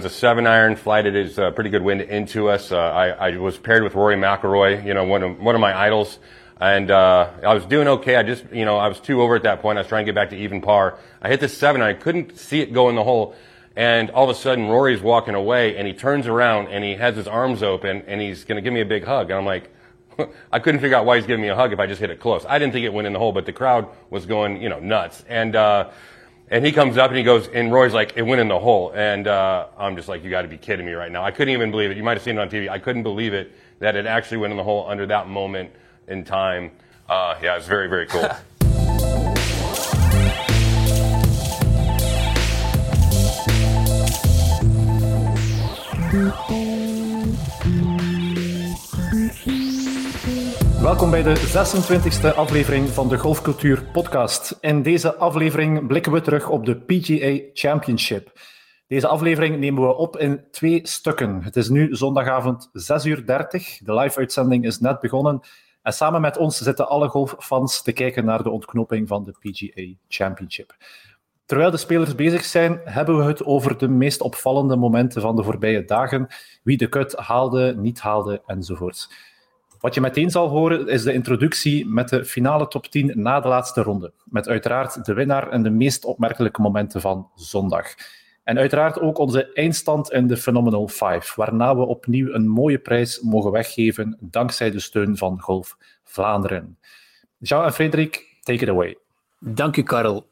a seven iron, flighted his uh, pretty good wind into us. Uh, I, I, was paired with Rory McIlroy, you know, one of, one of my idols. And, uh, I was doing okay. I just, you know, I was two over at that point. I was trying to get back to even par. I hit the seven I couldn't see it go in the hole. And all of a sudden Rory's walking away and he turns around and he has his arms open and he's going to give me a big hug. And I'm like, I couldn't figure out why he's giving me a hug if I just hit it close. I didn't think it went in the hole, but the crowd was going, you know, nuts. And, uh, and he comes up and he goes, and Roy's like, it went in the hole. And uh, I'm just like, you got to be kidding me right now. I couldn't even believe it. You might have seen it on TV. I couldn't believe it that it actually went in the hole under that moment in time. Uh, yeah, it's very, very cool. Welkom bij de 26e aflevering van de Golfcultuur Podcast. In deze aflevering blikken we terug op de PGA Championship. Deze aflevering nemen we op in twee stukken. Het is nu zondagavond 6 uur 30. De live-uitzending is net begonnen. En samen met ons zitten alle golffans te kijken naar de ontknoping van de PGA Championship. Terwijl de spelers bezig zijn, hebben we het over de meest opvallende momenten van de voorbije dagen. Wie de cut haalde, niet haalde enzovoorts. Wat je meteen zal horen is de introductie met de finale top 10 na de laatste ronde. Met uiteraard de winnaar en de meest opmerkelijke momenten van zondag. En uiteraard ook onze eindstand in de Phenomenal 5, waarna we opnieuw een mooie prijs mogen weggeven dankzij de steun van Golf Vlaanderen. Jean en Frederik, take it away. Dank u, Karel.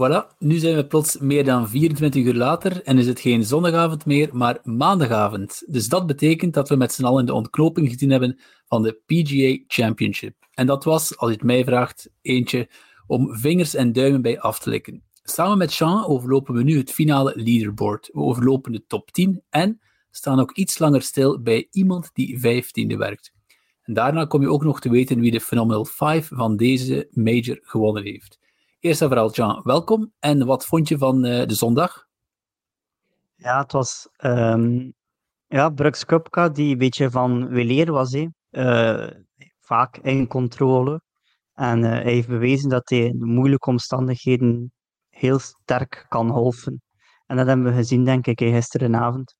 Voilà, nu zijn we plots meer dan 24 uur later en is het geen zondagavond meer, maar maandagavond. Dus dat betekent dat we met z'n allen de ontknoping gezien hebben van de PGA Championship. En dat was, als je het mij vraagt, eentje om vingers en duimen bij af te likken. Samen met Sean overlopen we nu het finale leaderboard. We overlopen de top 10 en staan ook iets langer stil bij iemand die 15e werkt. En daarna kom je ook nog te weten wie de Phenomenal 5 van deze major gewonnen heeft. Eerst en vooral, Jean, welkom. En wat vond je van uh, de zondag? Ja, het was um, ja, Brooks Kupka die een beetje van weleer was. Hè. Uh, vaak in controle. En uh, hij heeft bewezen dat hij in moeilijke omstandigheden heel sterk kan golfen. En dat hebben we gezien, denk ik, gisterenavond.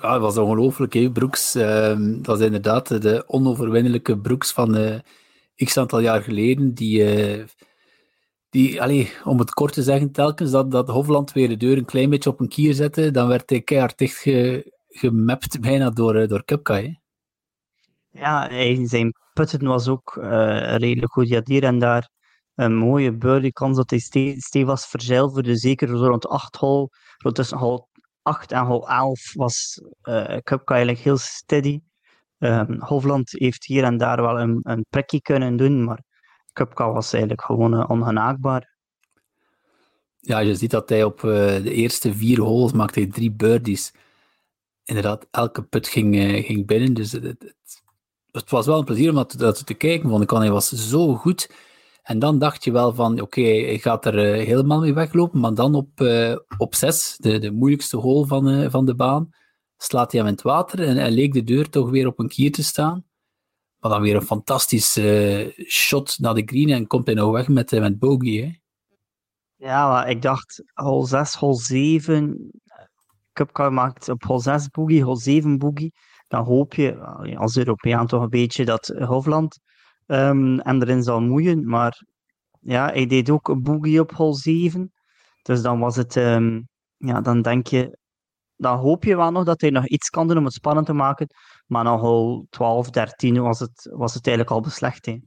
Ja, dat was ongelooflijk, hè, Brooks. Uh, dat is inderdaad de onoverwinnelijke Brooks van uh, x aantal jaar geleden. Die, uh, die allee, om het kort te zeggen, telkens dat, dat Hofland weer de deur een klein beetje op een kier zette, dan werd hij keihard dicht ge, gemapt bijna door, door Cupka. Hè. Ja, zijn putten was ook redelijk goed. Ja, hier en daar een mooie birdie kans dat hij stevig was verzilverde. Zeker rond 8 hol, rond tussen hol 8 en hol 11 was uh, Cupka eigenlijk heel steady. Um, Hofland heeft hier en daar wel een, een prikje kunnen doen, maar Cupka was eigenlijk gewoon uh, ongenaakbaar. Ja, je ziet dat hij op uh, de eerste vier holes maakte hij drie birdies. Inderdaad, elke put ging, uh, ging binnen. Dus het, het, was wel een plezier om dat, te kijken, want hij was zo goed. En dan dacht je wel van, oké, okay, hij gaat er helemaal mee weglopen, maar dan op, op zes, de, de moeilijkste hole van, van de baan, slaat hij hem in het water en, en leek de deur toch weer op een kier te staan. Maar dan weer een fantastisch shot naar de green en komt hij nog weg met, met bogey. Hè? Ja, maar ik dacht, hole 6, hole 7, Cupcar maakt op hole 6 boogie, hole 7 boogie. Dan hoop je als Europeaan toch een beetje dat Hofland en erin zal moeien. Maar ja, hij deed ook een boogie op hol 7. Dus dan was het, um, ja, dan denk je, dan hoop je wel nog dat hij nog iets kan doen om het spannend te maken. Maar hol 12, 13 was het, was het eigenlijk al beslecht. Hè.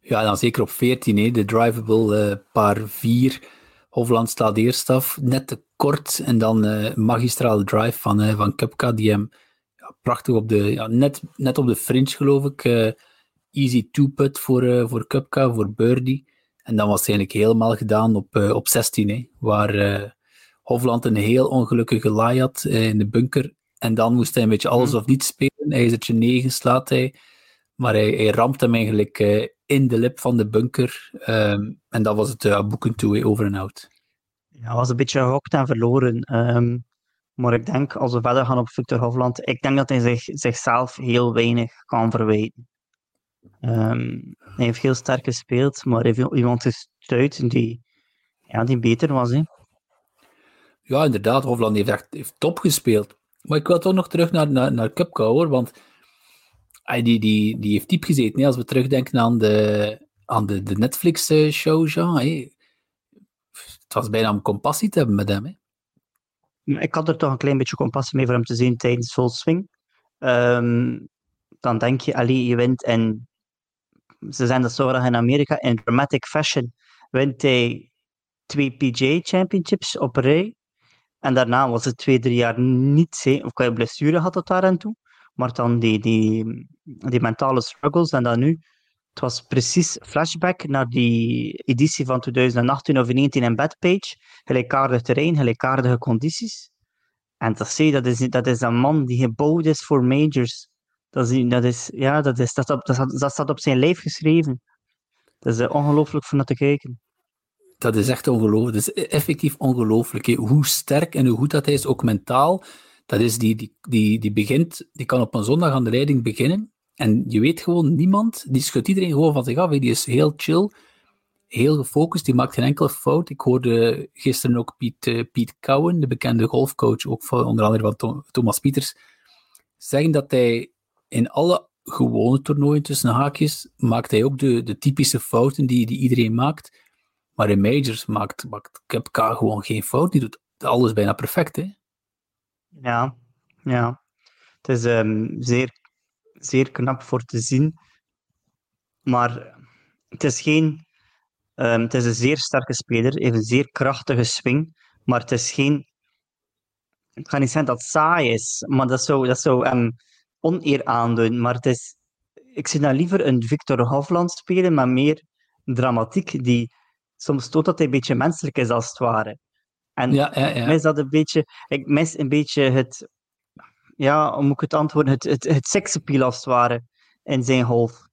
Ja, dan zeker op 14, hè, de drivable uh, paar 4. Hofland staat eerst af, net te kort. En dan uh, magistrale drive van, uh, van Kupka, die hem prachtig op de, ja, net, net op de fringe, geloof ik, easy two-put voor, voor Cupca, voor birdie. En dan was het eigenlijk helemaal gedaan op, op 16, hè, waar Hofland een heel ongelukkige laai had in de bunker. En dan moest hij een beetje alles mhm. of niets spelen. IJzertje 9 slaat hij. Maar hij, hij ramt hem eigenlijk in de lip van de bunker. Um, en dat was het uh, boeken toe, over en out. Ja, was een beetje gehokt en verloren. Um, maar ik denk, als we verder gaan op Victor Hofland, ik denk dat hij zich, zichzelf heel weinig kan verwijten. Um, hij heeft heel sterk gespeeld, maar hij heeft iemand gestuurd die, ja, die beter was. Hè. Ja, inderdaad, Hofland heeft echt top gespeeld. Maar ik wil toch nog terug naar, naar, naar hoor, want hij, die, die, die heeft diep gezeten. Hè? Als we terugdenken aan de, aan de, de Netflix-show, Jean, hè? het was bijna om compassie te hebben met hem. Hè? Ik had er toch een klein beetje compassie mee voor hem te zien tijdens Full Swing. Ehm, dan denk je, Ali, je wint en ze zijn dat zo graag in Amerika, in dramatic fashion wint hij twee PGA Championships op rij. En daarna was het twee, drie jaar niet, of je blessure had het daar en toe. Maar dan die, die, die mentale struggles en dan nu. Het was precies flashback naar die editie van 2018 of 2019 in Badpage. Gelijkaardig terrein, gelijkaardige condities. En dat, zie, dat, is, dat is een man die gebouwd is voor majors. Dat, is, dat, is, ja, dat, is, dat, dat, dat staat op zijn lijf geschreven. Dat is uh, ongelooflijk om naar te kijken. Dat is echt ongelooflijk. Dat is effectief ongelooflijk. Hoe sterk en hoe goed dat hij is, ook mentaal. Dat is die, die, die, die begint, die kan op een zondag aan de leiding beginnen. En je weet gewoon, niemand, die schudt iedereen gewoon van zich af. Die is heel chill, heel gefocust, die maakt geen enkele fout. Ik hoorde gisteren ook Piet, uh, Piet Cowen, de bekende golfcoach, ook van, onder andere van Thomas Pieters, zeggen dat hij in alle gewone toernooien tussen haakjes, maakt hij ook de, de typische fouten die, die iedereen maakt. Maar in majors maakt, maakt Kepka gewoon geen fout. Die doet alles bijna perfect, hè? Ja, ja. Het is um, zeer, zeer knap voor te zien. Maar het is geen... Um, het is een zeer sterke speler, heeft een zeer krachtige swing, maar het is geen... Ik ga niet zeggen dat het saai is, maar dat zou, dat zou hem oneer aandoen. Maar het is... Ik zie dan liever een Victor Hovland spelen, maar meer dramatiek, die soms toont dat hij een beetje menselijk is, als het ware. En ja, ja, ja. ik mis dat een beetje, ik mis een beetje het, ja, hoe moet ik het antwoorden, het, het, als het ware in zijn golf.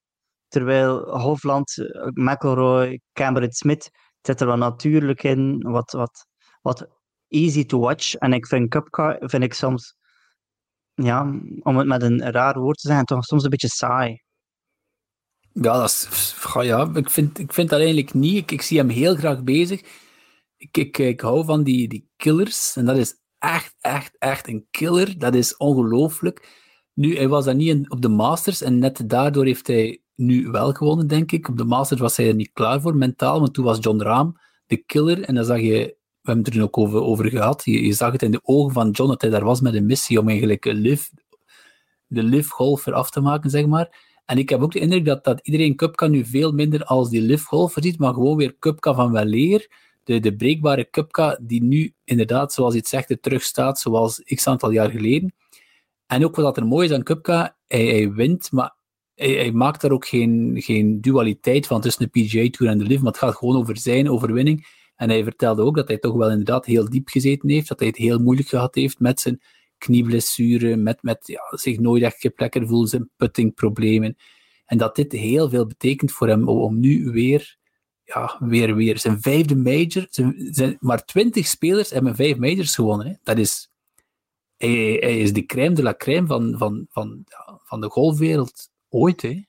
Terwijl Hofland, McElroy, Cameron Smith zit er wel natuurlijk in, wat, wat, wat easy to watch. En ik vind Cupca, vind ik soms, ja, om het met een raar woord te zeggen, toch soms een beetje saai. Ja, dat is, ja ik, vind, ik vind dat eigenlijk niet. Ik, ik zie hem heel graag bezig. Ik, ik, ik hou van die, die killers. En dat is echt, echt, echt een killer. Dat is ongelooflijk. Nu, hij was dat niet op de Masters. En net daardoor heeft hij nu wel gewonnen, denk ik. Op de Masters was hij er niet klaar voor mentaal. Want toen was John Rahm de killer. En dan zag je, we hebben het er ook over, over gehad. Je, zag het in de ogen van John dat hij daar was met een missie om eigenlijk de live golfer af te maken, zeg maar. En ik heb ook de indruk dat, dat iedereen Cupca nu veel minder als die live golfer ziet, maar gewoon weer Cupca van weleer. De, de breekbare Cupca die nu inderdaad, zoals je het zegt, er terug staat zoals x aantal jaar geleden. En ook wat er mooi is aan Cupca, hij, hij wint, maar hij, hij, maakt daar ook geen, geen dualiteit van tussen de PGA Tour en de Live, maar het gaat gewoon over zijn overwinning. En hij vertelde ook dat hij toch wel inderdaad heel diep gezeten heeft, dat hij het heel moeilijk gehad heeft met zijn knieblessure, met, met ja, zich nooit echt geplekker voelen, zijn puttingproblemen. En dat dit heel veel betekent voor hem om nu weer, ja, weer, weer zijn vijfde major. Zijn, zijn, maar twintig spelers hebben vijf majors gewonnen. Hè. Dat is, hij, hij, is de crème de la crème van, van, van, van de golfwereld ooit. Hè.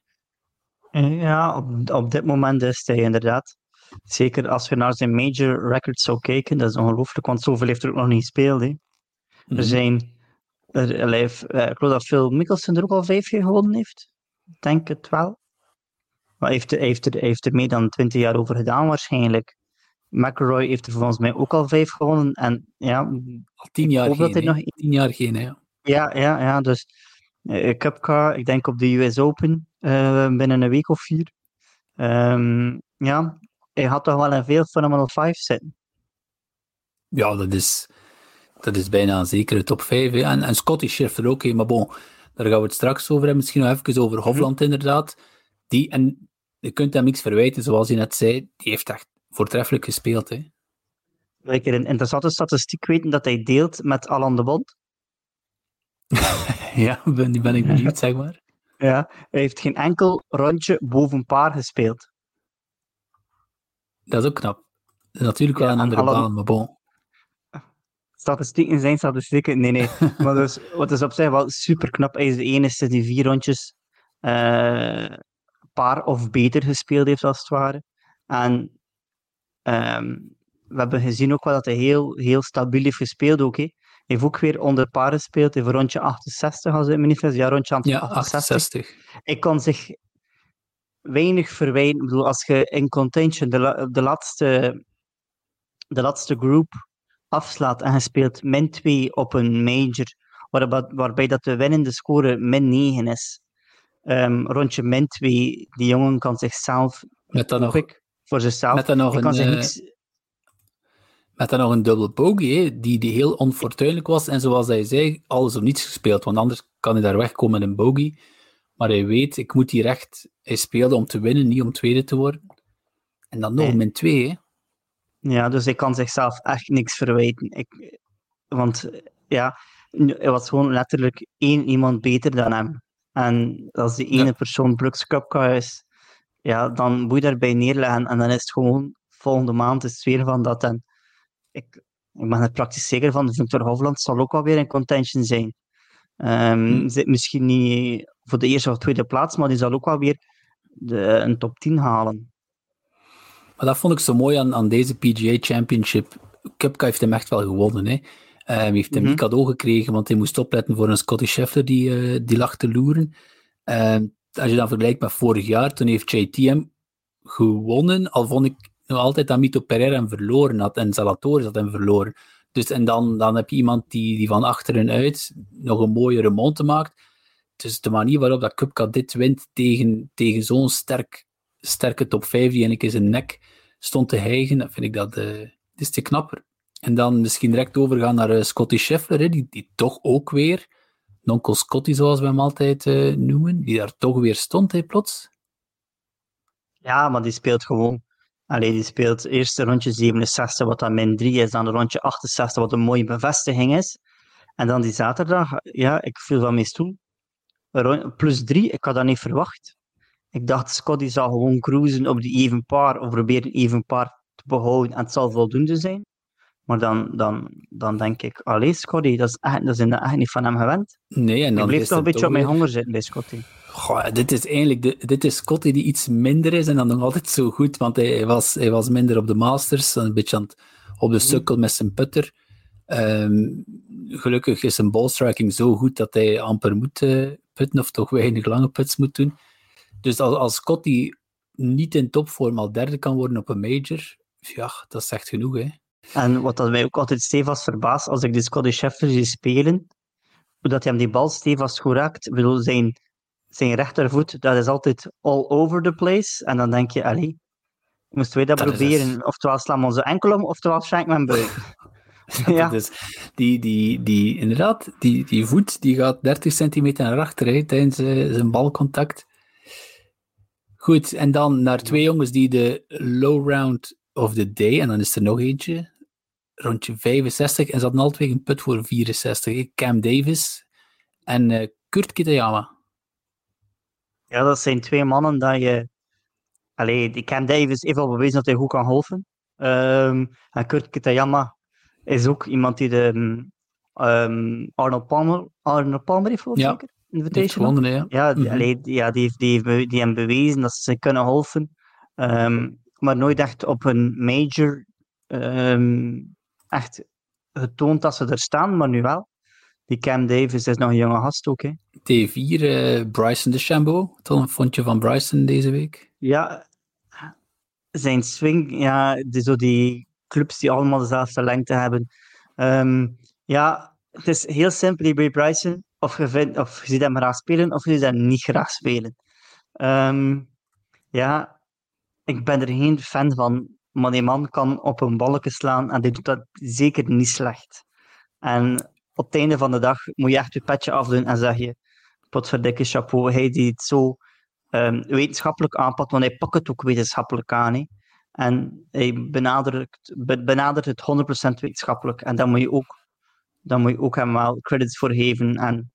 Ja, op, op dit moment is hij inderdaad. Zeker als je naar zijn major records zou kijken, dat is ongelooflijk, want zoveel heeft er ook nog niet gespeeld. Hè. Er Mhm. zijn, allee, eh, ik geloof dat Phil Mickelson er ook al vijf gewonnen heeft. Ik denk het wel. Maar hij heeft, er- hij heeft, er, hij heeft er meer dan twintig jaar over gedaan waarschijnlijk. McElroy heeft er volgens mij ook al vijf gewonnen. En ja, Al tien jaar geen. hij nog- Tien jaar geen, hè. ja, ja, ja dus eh Cupcar, ik denk op de US Open eh, binnen een week of vier. Ehm, ja, hij had toch wel een veel Phenomenal 5 zitten. Ja, dat is, dat is bijna een zekere top 5. Hè. En, en Scotty Scheffler ook, maar bon, daar gaan we het straks over hebben. Misschien nog even over Hofland, inderdaad. Die, en je kunt hem niks verwijten, zoals je net zei. Die heeft echt voortreffelijk gespeeld. Hè. Wil ik er een interessante statistiek weten dat hij deelt met Alan de Bond? Ja, ben, die ben ik benieuwd, zeg maar. Ja, hij heeft geen enkel rondje boven paar gespeeld. Dat is ook knap. Natuurlijk wel Ja, een en andere Alan- baan, maar bon. Statistieken zijn statistieken. Nee, nee. maar dus, wat is op zich wel super knap. Hij is de enige die vier rondjes eh, paar of beter gespeeld heeft, als het ware. En ehm, we hebben gezien ook wel dat hij heel, heel stabiel heeft gespeeld ook. Hij heeft ook weer onder paar gespeeld. Hij heeft rondje 68, als ik me niet vergis. Ja, rondje Ja, 68. 68. Ik kan zich weinig verwijten. Ik bedoel, als je in contention de, la- de, laatste, de laatste group afslaat en je speelt min 2 op een major, waarbij, waarbij dat de winnende score min 9 is. Ehm, rondje min 2, die jongen kan zichzelf, Met dan nog, ik, voor zichzelf, met dan nog kan een, zich eh, niks... met dan nog een dubbel bogey, die, die heel onfortuinlijk was. En zoals hij zei, alles of niets gespeeld. Want anders kan hij daar wegkomen met een bogey. Maar hij weet, ik moet hier echt... Hij speelde om te winnen, niet om tweede te worden. En dan nog Nee. min 2, hè. Ja, dus hij kan zichzelf echt niks verwijten. Ik, want ja, hij was gewoon letterlijk één iemand beter dan hem. En als die ene Ja. persoon Brooks Koepka is, ja, dan moet je daarbij neerleggen. En dan is het gewoon volgende maand is het weer van dat. En ik, ik ben er praktisch zeker van, Victor Hovland zal ook wel weer in contention zijn. Ehm, Hm. Zit misschien niet voor de eerste of tweede plaats, maar die zal ook wel weer de, een top 10 halen. Maar dat vond ik zo mooi aan, aan deze PGA Championship. Cupka heeft hem echt wel gewonnen. Hè. Hij heeft hem Mhm. niet cadeau gekregen, want hij moest opletten voor een Scotty Scheffler die, eh, die lag te loeren. Eh, als je dan vergelijkt met vorig jaar, toen heeft JTM gewonnen, al vond ik nog altijd dat Mito Pereira hem verloren had en Zalatoris had hem verloren. Dus, en dan, dan heb je iemand die, die van achteruit nog een mooie remonte maakt. Dus de manier waarop dat dit wint tegen, tegen zo'n sterk, sterke top 5 die eigenlijk in zijn nek stond te hijgen, dan vind ik dat eh is te knapper. En dan misschien direct overgaan naar eh, Scotty Scheffler, hè, die, die toch ook weer, Nonkel Scotty zoals we hem altijd eh, noemen, die daar toch weer stond, hè, plots. Ja, maar die speelt gewoon. Allee, die speelt eerst de rondje 67, wat dan min 3 is, dan de rondje 68, wat een mooie bevestiging is. En dan die zaterdag, ja, ik viel van mijn stoel. Plus 3, ik had dat niet verwacht. Ik dacht, Scotty zal gewoon cruisen op die even paar, of proberen even paar te behouden, en het zal voldoende zijn. Maar dan, dan, dan denk ik, allee, Scotty, dat is, echt, dat is echt niet van hem gewend. Nee, en Ik dan bleef toch een beetje op mijn honger zitten bij Scotty. Goh, dit is eigenlijk de, dit is Scotty die iets minder is en dan nog altijd zo goed, want hij, was, hij was minder op de Masters, een beetje aan het, op de sukkel met zijn putter. Ehm, gelukkig is zijn ballstriking zo goed dat hij amper moet eh, putten, of toch weinig lange puts moet doen. Dus als, als Scotty niet in topvorm al derde kan worden op een major, ja, dat is echt genoeg, hè. En wat dat mij ook altijd stevast verbaast, als ik de Scotty Scheffler zie spelen, hoe dat hij hem die bal stevast goed raakt. Ik bedoel, zijn, zijn rechtervoet, dat is altijd all over the place. En dan denk je, allee, moesten wij dat, Dat proberen? het. Oftewel slaan we onze enkel om, oftewel schenk mijn buik. ja, Dus die, die, die, inderdaad, die, die voet die gaat 30 centimeter naar achter hè, tijdens eh, zijn balcontact. Goed, en dan naar twee jongens die de low round of the day, en dan is er nog eentje, rondje 65, en ze hadden al twee een put voor 64. hè. Cam Davis en eh, Kurt Kitayama. ja, dat zijn twee mannen dat je... Allee, die Cam Davis heeft al bewezen dat hij goed kan golfen. Ehm, en Kurt Kitayama is ook iemand die de ehm, Arnold Palmer, Arnold Palmer heeft gewonnen, Ja. zeker? Ja. Ja, die, Mhm. allee, ja die, heeft, die, heeft die hebben bewezen dat ze kunnen golfen. Ehm, maar nooit echt op een major ehm, echt getoond dat ze er staan, maar nu wel. Die Cam Davis is nog een jonge gast ook. Hè. T4, eh, Bryson DeChambeau. Wat vond je van Bryson deze week? Ja, zijn swing, ja, die, zo die clubs die allemaal dezelfde lengte hebben. Ehm, ja, het is heel simpel bij Bryson. Of je, of ziet hem graag spelen, of je ziet hem niet graag spelen. Ehm, ja, ik ben er geen fan van, maar die man kan op een balken slaan en die doet dat zeker niet slecht. En op het einde van de dag moet je echt je petje afdoen en zeg je, potverdikke chapeau, hij die het zo ehm, wetenschappelijk aanpakt, want hij pakt het ook wetenschappelijk aan. En hij benadert, be- benadert het 100% wetenschappelijk. En daar moet je ook, daar moet je ook hem wel credits voor geven. En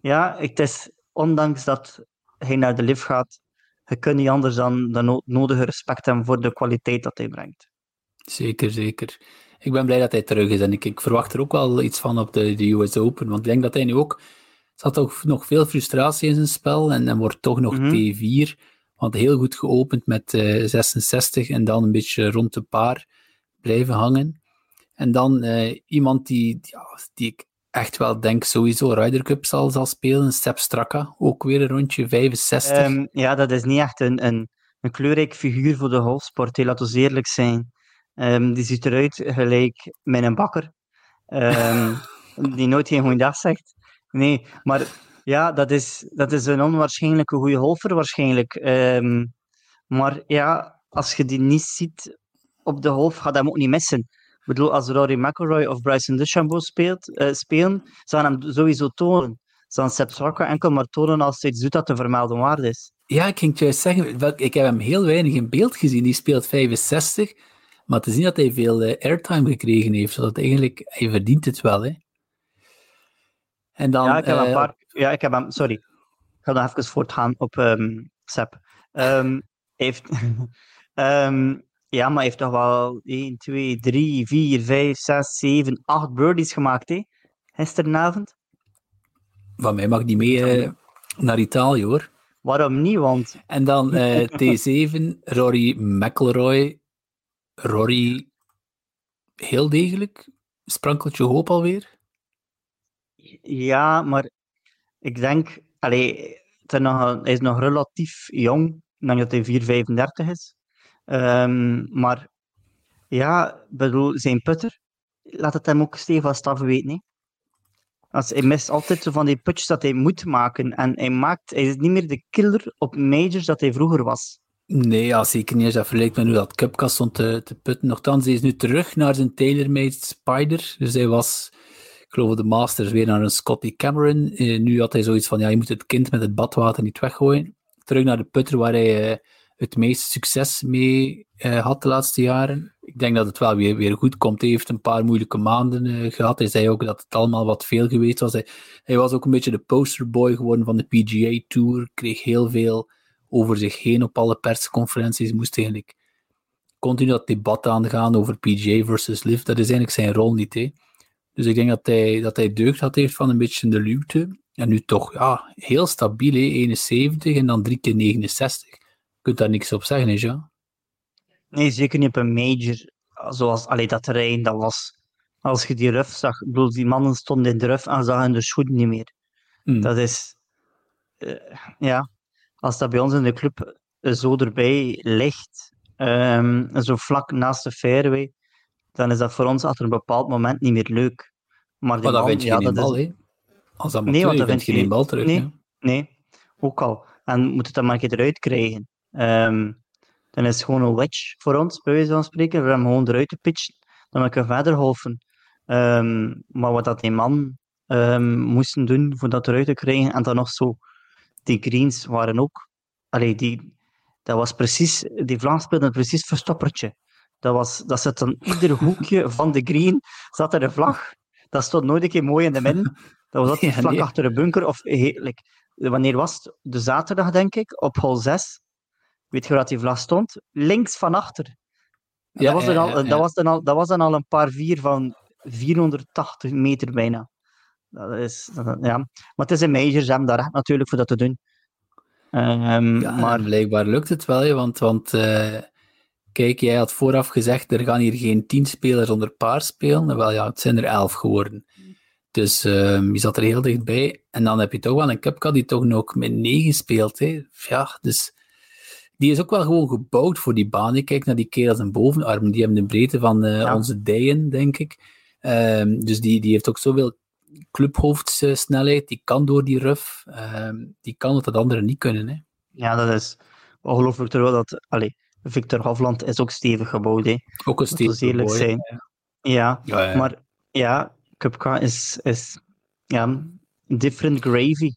ja, het is, ondanks dat hij naar de lift gaat, je kunt niet anders dan de no- nodige respect hebben voor de kwaliteit dat hij brengt. Zeker, zeker. Ik ben blij dat hij terug is en ik, ik verwacht er ook wel iets van op de, de US Open. Want ik denk dat hij nu ook. Er zat toch nog veel frustratie in zijn spel en dan wordt toch nog Mhm. T4. Want heel goed geopend met eh, 66 en dan een beetje rond de paar. blijven hangen. En dan uh, iemand die, ja, die ik echt wel denk sowieso Ryder Cup zal, zal spelen, Sepp Straka, ook weer een rondje 65. Um, ja, dat is niet echt een, een, een kleurrijk figuur voor de golfsport, laten we eerlijk zijn. Um, die ziet eruit gelijk met een bakker, um, die nooit geen goeiedag zegt. Nee, maar ja, dat is, dat is een onwaarschijnlijke goede golfer waarschijnlijk. Maar ja, als je die niet ziet op de golf, gaat hem ook niet missen. Bedoel, als Rory McIlroy of Bryson DeChambeau speelt, uh, spelen, zou hem sowieso tonen. Zou Sepp Straka enkel maar tonen als hij iets doet dat te vermelden waard is. Ja, ik ging juist zeggen, ik heb hem heel weinig in beeld gezien. Die speelt 65, maar te zien dat hij veel uh, airtime gekregen heeft, zodat eigenlijk, hij verdient het wel, hè. En dan, ja, ik heb een eh, paar... Ja, ik heb hem... Sorry. Ik ga nog even voortgaan op um, Sepp. Um, heeft... um, ja, maar hij heeft toch wel 1, 2, 3, 4, 5, 6, 7, 8 birdies gemaakt, hè? Gisteravond. Van mij mag die mee uh, naar Italië, hoor. Waarom niet, want... En dan uh, T7, Rory McIlroy. Rory, heel degelijk. Sprankeltje hoop alweer. Ja, maar ik denk, allee, het nog, hij is nog relatief jong. Denk dat hij 4,35 is. Um, maar ja, bedoel, zijn putter, laat het hem ook stevast afweten. Hè. Als, hij mist altijd van die putjes dat hij moet maken. En hij, maakt, hij is niet meer de killer op majors dat hij vroeger was. Nee, ja, zeker niet. Als je vergelijkt met hoe dat Cupcast stond te, te putten. Nochtans, hij is nu terug naar zijn TaylorMade Spider. Dus hij was ik geloof de Masters weer naar een Scotty Cameron. Uh, nu had hij zoiets van, ja, je moet het kind met het badwater niet weggooien. Terug naar de putter waar hij uh, het meeste succes mee uh, had de laatste jaren. Ik denk dat het wel weer, weer goed komt. Hij heeft een paar moeilijke maanden gehad. Hij zei ook dat het allemaal wat veel geweest was. Hij, was ook een beetje de posterboy geworden van de PGA Tour. Kreeg heel veel over zich heen op alle persconferenties. Moest eigenlijk continu dat debat aangaan over PGA versus LIV. Dat is eigenlijk zijn rol niet, hè. Dus ik denk dat hij, dat hij deugd had heeft van een beetje de luwte. En nu toch ja, heel stabiel, hè? 71 en dan drie keer 69. Je kunt daar niks op zeggen, hè, ja? Nee, zeker niet op een major. Zoals allee, dat terrein, dat was... Als je die ruf zag, bedoel, die mannen stonden in de ruf en zagen de schoenen niet meer. Hmm. Dat is... Uh, ja, als dat bij ons in de club zo erbij ligt, um, zo vlak naast de fairway, dan is dat voor ons achter een bepaald moment niet meer leuk. Maar, maar dan vind je ja, geen bal, is... Als dat nee, want dan vind je geen bal terug. Nee, nee, ook al. En moet het dan maar een keer eruit krijgen. Um, dan is het gewoon een wedge voor ons, bij wijze van spreken. We hebben gewoon eruit te pitchen. Dan kunnen we verder golfen. Um, maar wat dat die man um, moesten doen voor dat eruit te krijgen, en dan nog zo, die greens waren ook, allee, die, dat was precies, die Vlaams speelden precies verstoppertje. Dat, was, dat zat aan ieder hoekje van de green zat er een vlag. Dat stond nooit een keer mooi in de midden. Dat was altijd vlak achter de bunker. Of, heerlijk. wanneer was het? De zaterdag, denk ik, op hol 6. Weet je waar die vlag stond? Links van achter. Ja, dat, was dan al, dat, was dan al, dat was dan al een paar vier van 480 meter bijna. Dat is, ja. Maar het is een major, ze hebben daar echt natuurlijk voor dat te doen. Um, maar blijkbaar lukt het wel, want, want uh, kijk, jij had vooraf gezegd, er gaan hier geen tien spelers onder paar spelen. Wel ja, het zijn er elf geworden. Dus um, je zat er heel dichtbij. En dan heb je toch wel een Cupcat die toch nog met negen speelt. Hè. Ja, dus die is ook wel gewoon gebouwd voor die baan. Ik kijk naar die kerels en bovenarm. Die hebben de breedte van uh, onze dijen, denk ik. Um, dus die, die heeft ook zoveel clubhoofdsnelheid. Die kan door die ruf. Um, die kan wat dat anderen niet kunnen. Hè. Ja, dat is ongelooflijk terwijl dat... Allez, Victor Hofland is ook stevig gebouwd. Hè. Ook een stevig gebouwd. zijn. Ja. Ja, ja. maar ja, Cupca is, is ja, different gravy.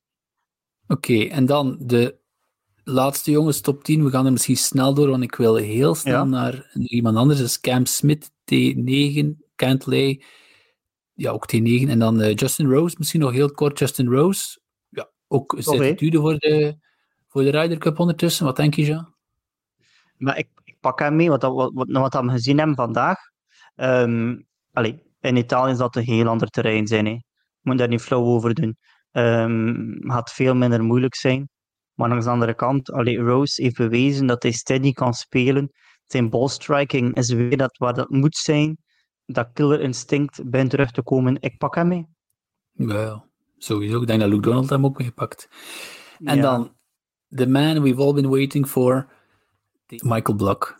Oké, okay, en dan de laatste jongens, top 10. We gaan er misschien snel door, want ik wil heel snel ja. naar iemand anders. Dat is Cam Smith, T9, Cantley, ja, ook T9. En dan uh, Justin Rose, misschien nog heel kort. Justin Rose, ja, ook certitude voor de, voor de Ryder Cup ondertussen. Wat denk je, Jean? Maar ik, ik pak hem mee, wat, wat, wat, wat we gezien hebben vandaag. Um, allee, in Italië zal het een heel ander terrein zijn. Hè. moet daar niet flauw over doen. Um, gaat veel minder moeilijk zijn. Maar langs de andere kant, allee, Rose heeft bewezen dat hij steady kan spelen Zijn ballstriking is weer dat waar dat moet zijn. Dat killer instinct bij terug te komen. Ik pak hem mee. Ja, sowieso. Ik denk dat Luke Donald hem ook meegepakt. En Ja. dan, the man we've all been waiting for, Michael Block.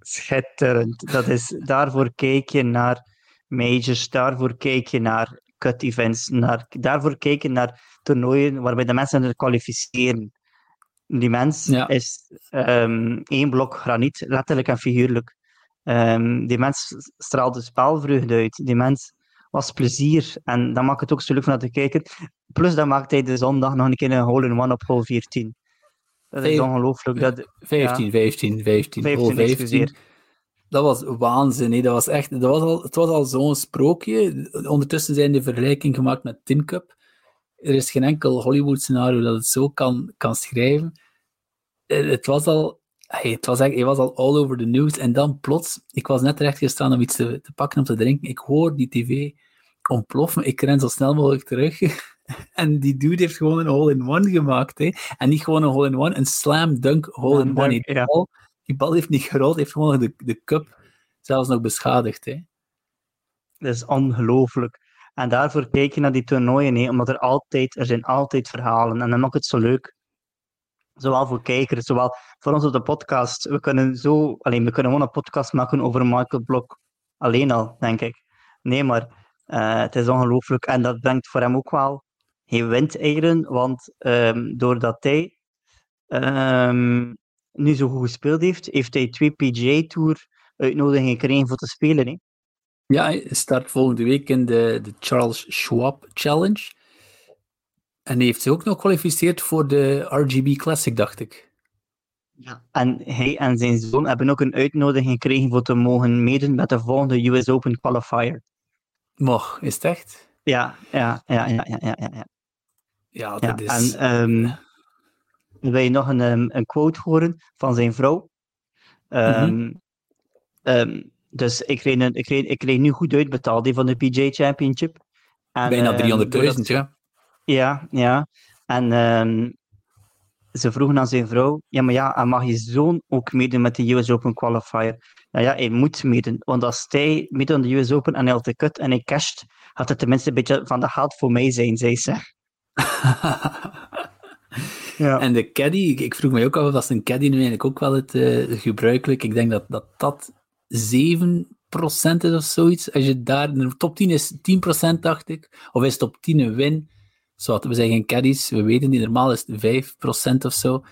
Schitterend. Dat is, daarvoor kijk je naar majors, daarvoor kijk je naar cut events, naar, daarvoor kijk je naar toernooien waarbij de mensen er kwalificeren. Die mens Ja. is ehm, één blok graniet, letterlijk en figuurlijk. Ehm, die mens straalde spelvreugde uit. Die mens was plezier. En dat maakt het ook zo leuk om naar te kijken. Plus dat maakt hij de zondag nog een keer een hole-in-one op hole 14. Dat is ongelooflijk. Dat, 15, 15, 15, 15, hole 15. excuseer. Dat was waanzin. Dat was echt, dat was al, het was al zo'n sprookje. Ondertussen zijn de vergelijking gemaakt met Tin Cup. Er is geen enkel Hollywood-scenario dat het zo kan, kan schrijven. Eh, Het was al, hey, het was echt, hij was al all over the news. En dan plots, ik was net recht gestaan om iets te, te pakken om te drinken. Ik hoor die tv ontploffen. Ik ren zo snel mogelijk terug. en die dude heeft gewoon een hole-in-one gemaakt. Hè. En niet gewoon een hole-in-one, een slam dunk hole-in-one. ja. die bal heeft niet gerold, heeft gewoon de, de cup zelfs nog beschadigd. Hè. Dat is ongelooflijk. En daarvoor kijk je naar die toernooien, hè, omdat er altijd, er zijn altijd verhalen. En dan maakt het zo leuk. Zowel voor kijkers, zowel voor ons op de podcast. We kunnen zo, alleen we kunnen gewoon een podcast maken over Michael Blok. Alleen al, denk ik. Nee, maar eh, het is ongelooflijk. En dat brengt voor hem ook wel. Hij wint eieren, want ehm, doordat hij ehm, nu zo goed gespeeld heeft, heeft hij twee PGA Tour uitnodigingen gekregen voor te spelen. Hè. Ja, hij start volgende week in de, de Charles Schwab Challenge. En hij heeft zich ook nog gekwalificeerd voor de RGB Classic, dacht ik. Ja. En hij en zijn zoon hebben ook een uitnodiging gekregen voor te mogen meedoen met de volgende US Open qualifier. Moch, is het echt? Ja, ja, ja, ja, ja, ja. ja, ja. Ja, Ja, dat is... En ehm, wil je nog een, ehm, een quote horen van zijn vrouw? Ehm, dus ik kreeg, een, ik, kreeg, ik kreeg nu goed uitbetaald die van de PJ Championship. En, bijna ehm, 300.000, doordat- ja. Ja, ja. En ehm, ze vroegen aan zijn vrouw, ja, maar ja, en mag je zoon ook meedoen met de US Open qualifier? Nou ja, hij moet meedoen, want als hij meedoet aan de US Open en hij had de cut en hij casht, had het tenminste een beetje van, dat gaat voor mij zijn, zei ze. Ja. En de caddy, ik, ik vroeg mij ook af of dat een caddy nu eigenlijk ook wel het eh, gebruikelijk. Ik denk dat dat, dat 7% is of zoiets. Als je daar, de top 10 is 10%, dacht ik. Of is top 10 een win? We zijn geen caddies, we weten niet. Normaal is het 5% of zo.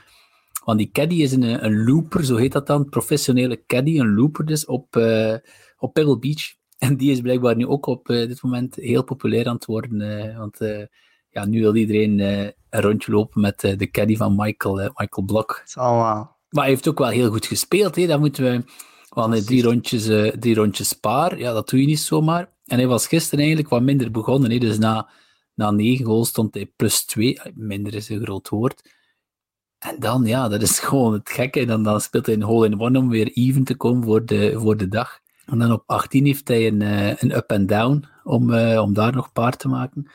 Want die caddy is een, een looper, zo heet dat dan. Professionele caddy, een looper dus, op, eh, op Pebble Beach. En die is blijkbaar nu ook op eh, dit moment heel populair aan het worden. eh, want ja, nu wil iedereen een rondje lopen met de caddy van Michael, Michael Blok. Maar hij heeft ook wel heel goed gespeeld. Hè. Dat moeten we... Hadden drie rondjes, eh, drie rondjes paar. Ja, dat doe je niet zomaar. En hij was gisteren eigenlijk wat minder begonnen. Hè. Dus na, na negen goals stond hij plus twee. Minder is een groot woord. En dan, ja, dat is gewoon het gekke. Dan, dan speelt hij een hole-in-one om weer even te komen voor de, voor de dag. En dan op 18 heeft hij een, eh, een up-and-down om, eh, om daar nog paar te maken.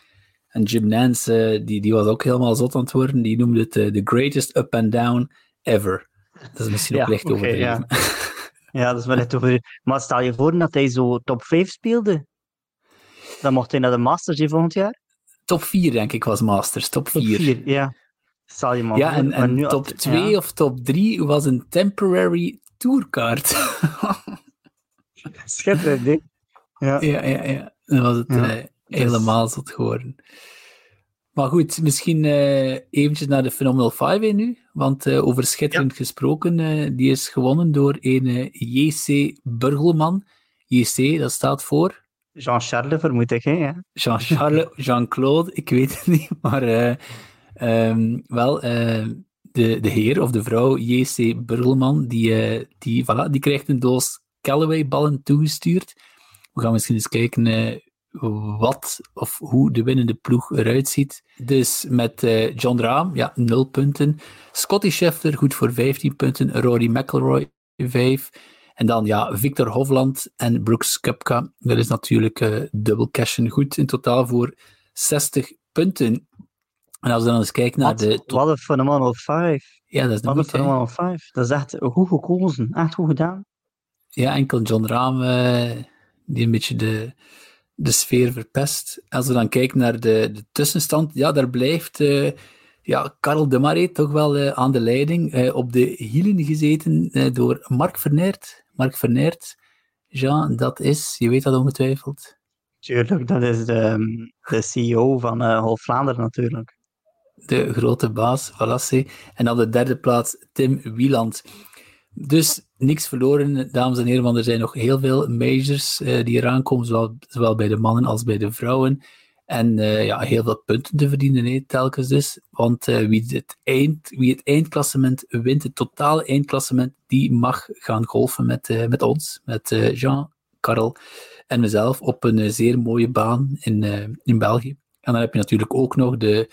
En Jim Nance, die, die was ook helemaal zot aan het worden. Die noemde het the greatest up-and-down ever. Dat is misschien ook Ja, licht overdreven. Ja, dat is wel echt over. Maar stel je voor dat hij zo top 5 speelde. Dan mocht hij naar de Masters hè, volgend jaar. Top 4, denk ik, was Masters. Top 4. Top 4, ja. Stel je maar Ja, voor. en, en nu top had- 2 ja. of top 3 was een temporary tourkaart. Schitterend, hè? Ja. ja, ja, ja. Dan was het Ja, eh, helemaal zot geworden. Maar goed, misschien eh eventjes naar de Phenomenal 5 hè, nu. Want eh, over schitterend gesproken, eh, die is gewonnen door een JC Burgelman. JC, dat staat voor Jean-Charles, vermoed ik, hè? Jean-Charles, Jean-Claude, ik weet het niet, maar eh, ehm, wel, de, de heer of de vrouw J.C. Burgelman, die, die, voilà, die krijgt een doos Callaway-ballen toegestuurd. We gaan misschien eens kijken wat of hoe de winnende ploeg eruit ziet. Dus met eh, John Rahm, ja, 0 punten. Scotty Scheffler, goed voor 15 punten. Rory McIlroy, 5. En dan ja, Victor Hovland en Brooks Koepka. Dat is natuurlijk eh dubbel cashen goed. In totaal voor 60 punten. En als we dan eens kijken naar Wat, de... wat een phenomenal 5. Ja, dat is Wat nog een phenomenal 5. Dat is echt goed gekozen. Echt goed gedaan. Ja, enkel John Rahm die een beetje de, de sfeer verpest. Als we dan kijken naar de, de tussenstand, ja, daar blijft uh, ja, Karel de Marais toch wel uh, aan de leiding. Uh, op de hielen gezeten door Mark Verneert. Mark Verneert, Jean, dat is, je weet dat ongetwijfeld. Tuurlijk, dat is de, de CEO van Half Vlaanderen natuurlijk. De grote baas, Valasse. En op de derde plaats Tim Wieland. Dus niks verloren, dames en heren, want er zijn nog heel veel majors uh, die eraan komen, zowel, zowel, bij de mannen als bij de vrouwen. En uh, ja, heel veel punten te verdienen, telkens dus. Want uh, wie, het eind, wie het eindklassement wint, het totale eindklassement, die mag gaan golfen met, met ons, met Jean, Karel en mezelf, op een zeer mooie baan in, in België. En dan heb je natuurlijk ook nog de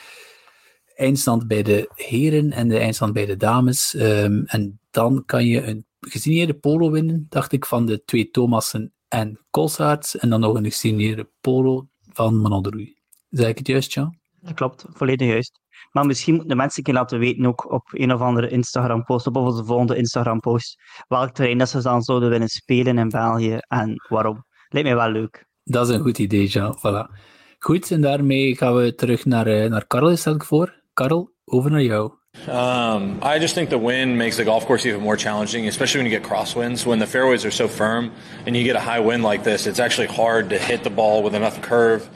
eindstand bij de heren en de eindstand bij de dames. Um, en dan kan je een gesigneerde polo winnen, dacht ik, van de twee Thomassen en Colsaerts. En dan nog een gesigneerde polo van Manon de. Zeg ik het juist, Jan? Dat klopt, volledig juist. Maar misschien moeten de mensen een laten weten, ook op een of andere Instagram-post, of op onze volgende Instagram-post, welk terrein dat ze dan zouden willen spelen in België en waarom. Lijkt mij wel leuk. Dat is een goed idee, Jean. Voilà. Goed, en daarmee gaan we terug naar, uh, naar Karel, stel ik voor. Karel, over naar jou. Um, I just think the wind makes the golf course even more challenging, especially when you get crosswinds. When the fairways are so firm and you get a high wind like this, it's actually hard to hit the ball with enough curve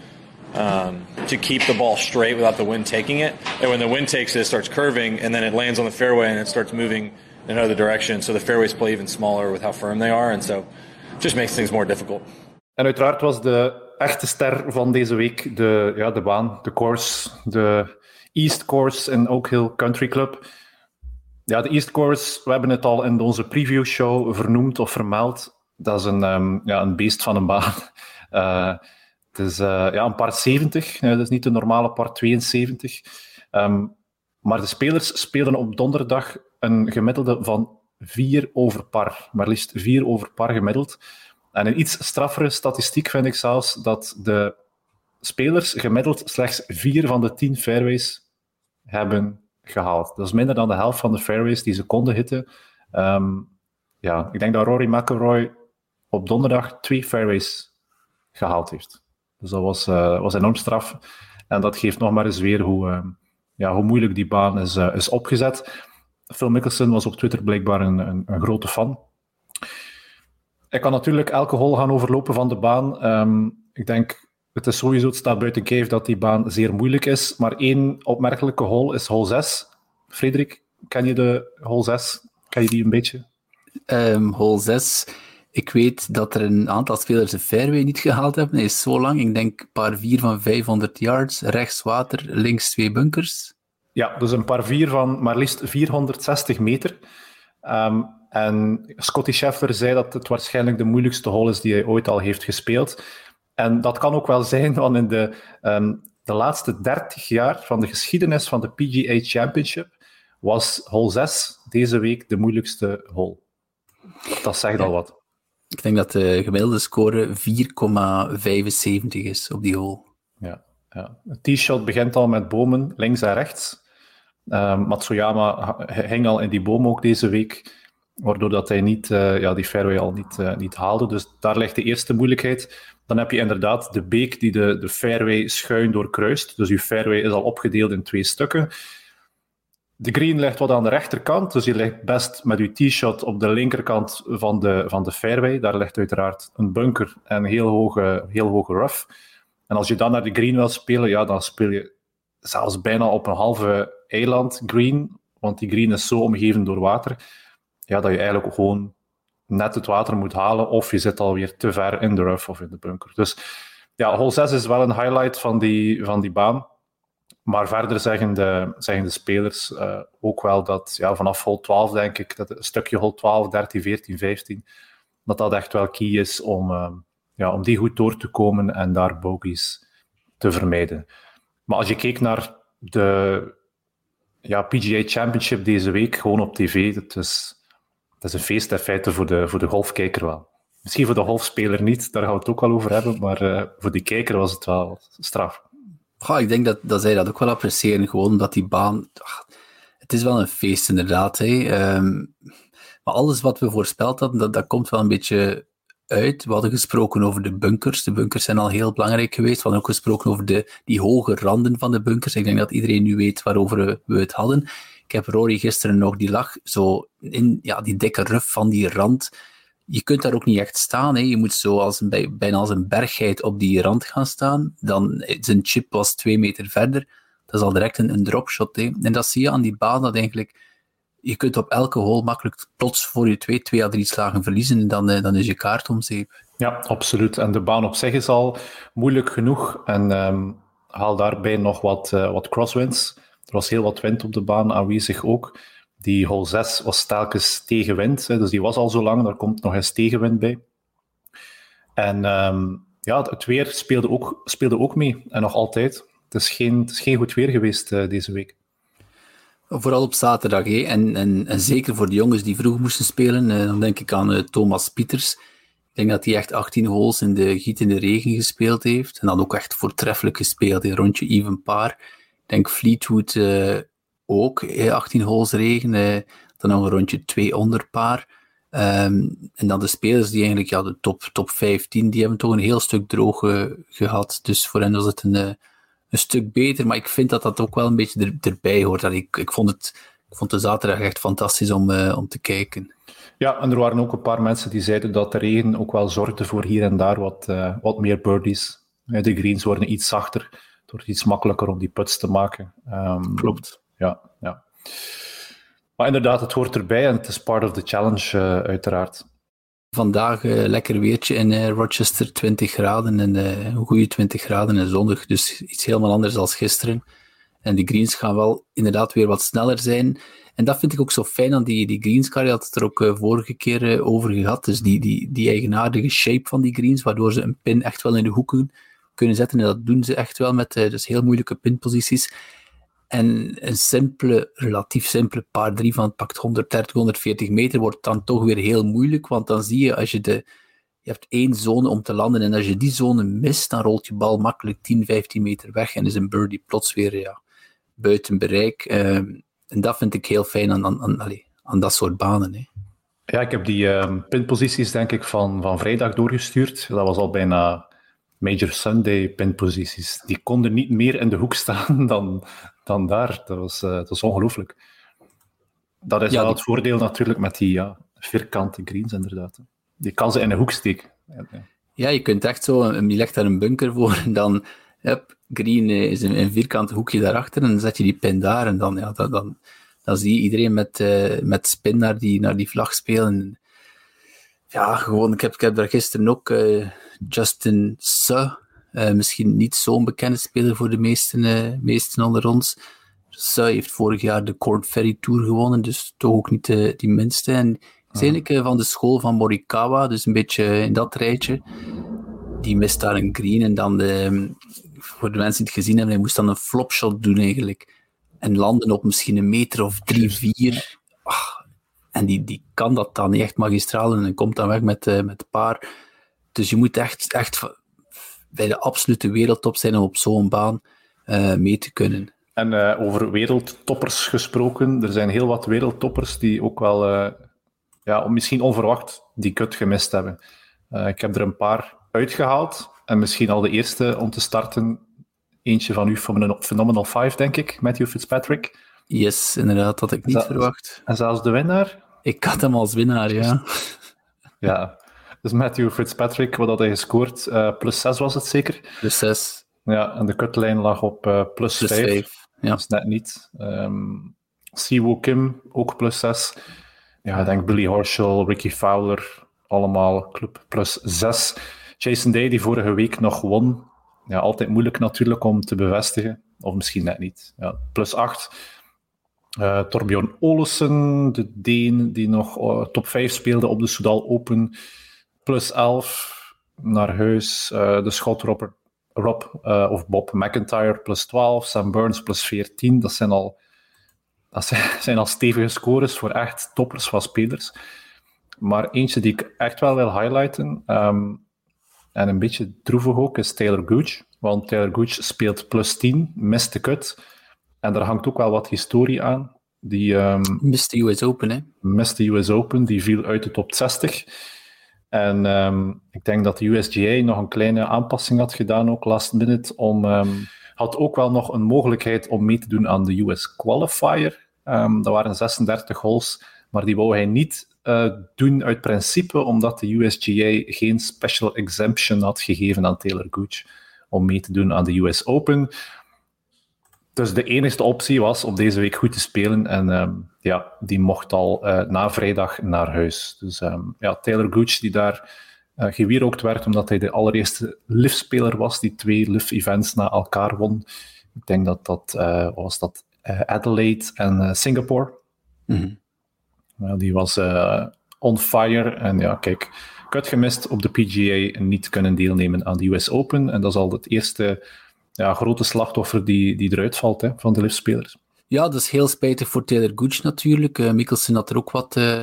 um, to keep the ball straight without the wind taking it. And when the wind takes it, it starts curving and then it lands on the fairway and it starts moving in another direction. So the fairways play even smaller with how firm they are. And so it just makes things more difficult. En uiteraard was de echte ster van deze week de, ja, de baan, de course, de East Course en ook heel Country Club. Ja, de East Course, we hebben het al in onze preview show vernoemd of vermeld. Dat is een, um, ja, een beest van een baan. Uh, het is uh, ja, een par 70, dat is niet de normale par 72. Um, maar de spelers spelen op donderdag een gemiddelde van 4 over par. Maar liefst 4 over par gemiddeld. En een iets straffere statistiek vind ik zelfs dat de spelers gemiddeld slechts 4 van de 10 fairways hebben gehaald. Dat is minder dan de helft van de fairways die ze konden hitten. Um, ja, ik denk dat Rory McIlroy op donderdag twee fairways gehaald heeft. Dus dat was, uh, was enorm straf. En dat geeft nog maar eens weer hoe, uh, ja, hoe moeilijk die baan is, uh, is opgezet. Phil Mickelson was op Twitter blijkbaar een, een, grote fan. Ik kan natuurlijk elke hol gaan overlopen van de baan. Um, ik denk het is sowieso, het staat buiten kijf dat die baan zeer moeilijk is. Maar één opmerkelijke hole is hole 6. Frederik, ken je de hole 6? Ken je die een beetje? Um, hole 6. Ik weet dat er een aantal spelers de fairway niet gehaald hebben. Hij is zo lang. Ik denk een paar vier van 500 yards. Rechts water, links twee bunkers. Ja, dus een paar vier van maar liefst 460 meter. Um, en Scotty Scheffler zei dat het waarschijnlijk de moeilijkste hole is die hij ooit al heeft gespeeld. En dat kan ook wel zijn, want in de, um, de laatste 30 jaar van de geschiedenis van de PGA Championship was hole 6 deze week de moeilijkste hole. Dat zegt al wat. Ik denk dat de gemiddelde score 4,75 is op die hole. Ja, ja. Het tee-shot begint al met bomen links en rechts. Um, Matsuyama hing al in die boom ook deze week, waardoor dat hij niet, uh, ja, die fairway al niet, uh, niet haalde. Dus daar ligt de eerste moeilijkheid. Dan heb je inderdaad de beek die de, de fairway schuin doorkruist. Dus je fairway is al opgedeeld in twee stukken. De green ligt wat aan de rechterkant, dus je ligt best met je tee-shot op de linkerkant van de, van de fairway. Daar ligt uiteraard een bunker en heel hoge, heel hoge rough. En als je dan naar de green wil spelen, ja, dan speel je zelfs bijna op een halve eiland green, want die green is zo omgeven door water, ja, dat je eigenlijk gewoon net het water moet halen, of je zit alweer te ver in de rough of in de bunker. Dus ja, hole 6 is wel een highlight van die, van die baan. Maar verder zeggen de, zeggen de spelers uh, ook wel dat ja, vanaf hole 12, denk ik, dat een stukje hole 12, 13, 14, 15, dat dat echt wel key is om, uh, ja, om die goed door te komen en daar bogies te vermijden. Maar als je kijkt naar de ja, PGA Championship deze week, gewoon op tv, dat is dat is een feest in feite voor de, voor de golfkijker wel. Misschien voor de golfspeler niet, daar gaan we het ook wel over hebben, maar uh, voor die kijker was het wel straf. Ja, ik denk dat, dat zij dat ook wel appreciëren, gewoon omdat die baan... Het is wel een feest inderdaad. Hè. Um, Maar alles wat we voorspeld hadden, dat, dat komt wel een beetje uit. We hadden gesproken over de bunkers. De bunkers zijn al heel belangrijk geweest. We hadden ook gesproken over de, die hoge randen van de bunkers. Ik denk dat iedereen nu weet waarover we het hadden. Ik heb Rory gisteren nog, die lag zo in ja, die dikke ruf van die rand. Je kunt daar ook niet echt staan. Hè. Je moet zo als een, bijna als een bergheid op die rand gaan staan. Dan, zijn chip was twee meter verder. Dat is al direct een, een dropshot. Hè. En dat zie je aan die baan dat eigenlijk je kunt op elke hole makkelijk plots voor je twee, twee à drie slagen verliezen en dan, eh, dan is je kaart om. Ja, absoluut. En de baan op zich is al moeilijk genoeg. En um, haal daarbij nog wat, uh, wat crosswinds. Was heel wat wind op de baan aanwezig ook. Die hole 6 was telkens tegenwind, hè, dus die was al zo lang. Daar komt nog eens tegenwind bij. En um, ja, het weer speelde ook, speelde ook mee. En nog altijd. Het is geen, het is geen goed weer geweest uh, deze week. Vooral op zaterdag. Hè. En, en, en, zeker voor de jongens die vroeg moesten spelen. Eh, dan denk ik aan uh, Thomas Pieters. Ik denk dat hij echt 18 holes in de giet in de regen gespeeld heeft. En dan ook echt voortreffelijk gespeeld. in Rondje even paar. Denk Fleetwood uh, ook. 18 holes regen. dan nog een rondje 2 onder paar. Um, en dan de spelers die eigenlijk ja, de top, top 15, die hebben toch een heel stuk droog gehad. Dus voor hen was het een een stuk beter, maar ik vind dat dat ook wel een beetje er, erbij hoort. Dat ik, ik, vond het, ik vond de zaterdag echt fantastisch om, om te kijken. Ja, en er waren ook een paar mensen die zeiden dat de regen ook wel zorgde voor hier en daar wat, wat meer birdies. De greens worden iets zachter, wordt iets makkelijker om die puts te maken. Um, Klopt. Ja, ja. Maar inderdaad, het hoort erbij en het is part of the challenge, uh, uiteraard. Vandaag uh, lekker weertje in uh, Rochester, 20 graden en een goede 20 graden en zonnig. Dus iets helemaal anders dan gisteren. En de greens gaan wel inderdaad weer wat sneller zijn. En dat vind ik ook zo fijn aan die, die greens. Je had het er ook vorige keer over gehad. Dus die, die, die eigenaardige shape van die greens, waardoor ze een pin echt wel in de hoeken kunnen zetten. En dat doen ze echt wel met dus heel moeilijke pinposities. En een simpele, relatief simpele paar drie van het pakt 130, 140 meter wordt dan toch weer heel moeilijk, want dan zie je als je de je hebt één zone om te landen en als je die zone mist, dan rolt je bal makkelijk 10, 15 meter weg en is een birdie plots weer ja, buiten bereik. Um, en dat vind ik heel fijn aan, aan, aan, aan dat soort banen. Hè. Ja, ik heb die um, pinposities denk ik van, van vrijdag doorgestuurd. Dat was al bijna Major Sunday pinposities. Die konden niet meer in de hoek staan dan, dan daar. Dat was, uh, dat was ongelooflijk. Dat is ja, wel die... het voordeel natuurlijk met die ja, vierkante greens, inderdaad. Die kan ze in een hoek steken. Ja, je kunt echt zo, je legt daar een bunker voor en dan, yep, green is een, een vierkant hoekje daarachter en dan zet je die pin daar en dan, ja, dat, dan, dan zie je iedereen met, uh, met spin naar die, naar die vlag spelen. Ja, gewoon, ik heb, ik heb daar gisteren ook uh, Justin Suh uh, misschien niet zo'n bekende speler voor de meesten, meesten onder ons. Zij heeft vorig jaar de Corn Ferry Tour gewonnen, dus toch ook niet de, die minste. En is eigenlijk uh, van de school van Morikawa, dus een beetje in dat rijtje. Die mist daar een green en dan, de, voor de mensen die het gezien hebben, hij moest dan een flopshot doen eigenlijk. En landen op misschien een meter of drie, vier. Ach, en die, die kan dat dan niet echt magistraal en komt dan weg met, uh, met paar. Dus je moet echt, echt bij de absolute wereldtop zijn om op zo'n baan uh, mee te kunnen. En uh, over wereldtoppers gesproken, er zijn heel wat wereldtoppers die ook wel, uh, ja, misschien onverwacht, die kut gemist hebben. ik heb er een paar uitgehaald en misschien al de eerste om te starten. Eentje van u van een Phenomenal 5, denk ik, Matthew Fitzpatrick. Yes, inderdaad, had ik niet verwacht. En zelfs de winnaar? Ik had hem als winnaar, ja. ja, dus Matthew Fitzpatrick, wat had hij gescoord? Uh, plus 6 was het zeker? Plus 6. Ja, en de cutlijn lag op uh, plus, plus 5. 5. Ja. Dat is net niet. Um, Siwoo Kim, ook plus 6. Ja, ik denk Billy Horschel, Ricky Fowler, allemaal club plus 6. Jason Day, die vorige week nog won. Ja, altijd moeilijk natuurlijk om te bevestigen. Of misschien net niet. Ja, plus 8. Uh, Torbjorn Olesen, de Deen, die nog uh, top 5 speelde op de Soudal Open plus 11 naar huis. Uh, de schot Robert, Rob uh, of Bob McIntyre plus 12. Sam Burns plus 14. Dat zijn al, dat zijn, zijn al stevige scores voor echt toppers van spelers. Maar eentje die ik echt wel wil highlighten, um, en een beetje droevig ook, is Taylor Gooch. Want Taylor Gooch speelt plus 10, mist de cut. En daar hangt ook wel wat historie aan. Die um, mist de US Open, hè? Mist de US Open, die viel uit de top 60. En um, ik denk dat de USGA nog een kleine aanpassing had gedaan, ook last minute, om... Um, had ook wel nog een mogelijkheid om mee te doen aan de US Qualifier. Um, dat waren 36 holes, maar die wou hij niet uh, doen uit principe, omdat de USGA geen special exemption had gegeven aan Taylor Gooch om mee te doen aan de US Open. Dus de enige optie was om deze week goed te spelen. En um, ja, die mocht al uh, na vrijdag naar huis. Dus um, ja, Taylor Gooch, die daar uh, gewierookt werd omdat hij de allereerste LIV-speler was die twee LIV-events na elkaar won. Ik denk dat dat uh, was dat Adelaide en Singapore. Mm -hmm. ja, die was on fire. En ja, kijk, kut gemist op de PGA en niet kunnen deelnemen aan de US Open. En dat is al het eerste ja, grote slachtoffer die, die eruit valt hè, van de liftspelers. Ja, dat is heel spijtig voor Taylor Gooch natuurlijk. Uh, Mikkelsen had er ook wat, uh,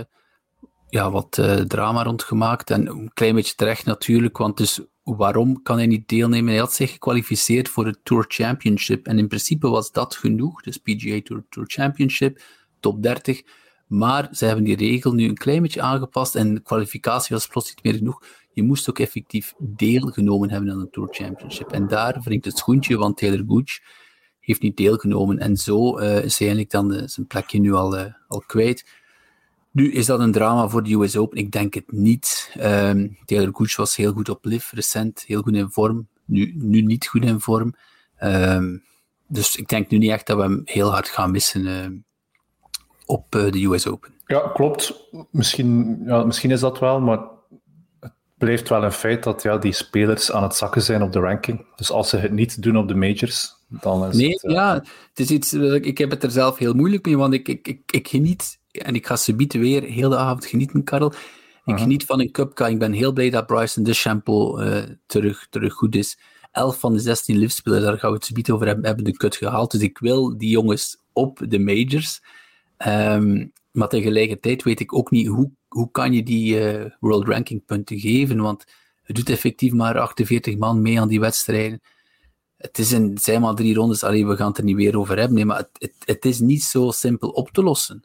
ja, wat uh, drama rond gemaakt. En een klein beetje terecht natuurlijk, want dus waarom kan hij niet deelnemen? Hij had zich gekwalificeerd voor het Tour Championship. En in principe was dat genoeg, dus PGA Tour, Tour Championship, top 30. Maar ze hebben die regel nu een klein beetje aangepast en de kwalificatie was plots niet meer genoeg. Je moest ook effectief deelgenomen hebben aan de Tour Championship. En daar wringt het schoentje, want Taylor Gooch heeft niet deelgenomen. En zo uh, is hij eigenlijk dan uh, zijn plekje nu al, uh, al kwijt. Nu, is dat een drama voor de US Open? Ik denk het niet. Um, Taylor Gooch was heel goed op live, recent, heel goed in vorm. Nu, nu niet goed in vorm. Um, dus ik denk nu niet echt dat we hem heel hard gaan missen op de US Open. Ja, klopt. Misschien, ja, misschien is dat wel, maar blijft wel een feit dat ja, die spelers aan het zakken zijn op de ranking. Dus als ze het niet doen op de majors, dan is nee, het... Uh... ja, het is iets... Ik heb het er zelf heel moeilijk mee, want ik, ik, ik, ik geniet... En ik ga subiet weer heel de avond genieten, Karel. Ik -huh. geniet van een cupka. Ik ben heel blij dat Bryson de uh, terug, terug goed is. 11 van de 16 liftspelers, daar gaan we het subiet over hebben, hebben de cut gehaald. Dus ik wil die jongens op de majors. Um, maar tegelijkertijd weet ik ook niet hoe, hoe kan je die uh, world ranking punten geven, want het doet effectief maar 48 man mee aan die wedstrijden. Het, is een, zijn maar drie rondes, allee, we gaan het er niet weer over hebben, nee, maar het, het, het is niet zo simpel op te lossen.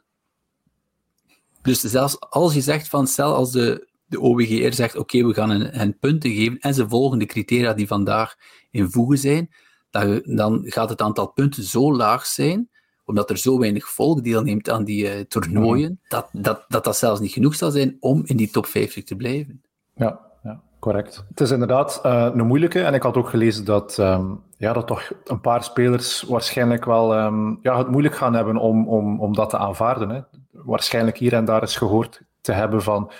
Dus zelfs als je zegt van, stel als de, de OWGR zegt, oké, we gaan hen punten geven en ze volgen de criteria die vandaag in voegen zijn, dan, dan gaat het aantal punten zo laag zijn omdat er zo weinig volk deelneemt aan die uh, toernooien, mm. dat, dat, dat dat zelfs niet genoeg zal zijn om in die top 50 te blijven. Ja, ja correct. Het is inderdaad uh, een moeilijke. En ik had ook gelezen dat, um, ja, dat toch een paar spelers waarschijnlijk wel um, ja, het moeilijk gaan hebben om, om, om dat te aanvaarden. Hè. Waarschijnlijk hier en daar is gehoord te hebben van,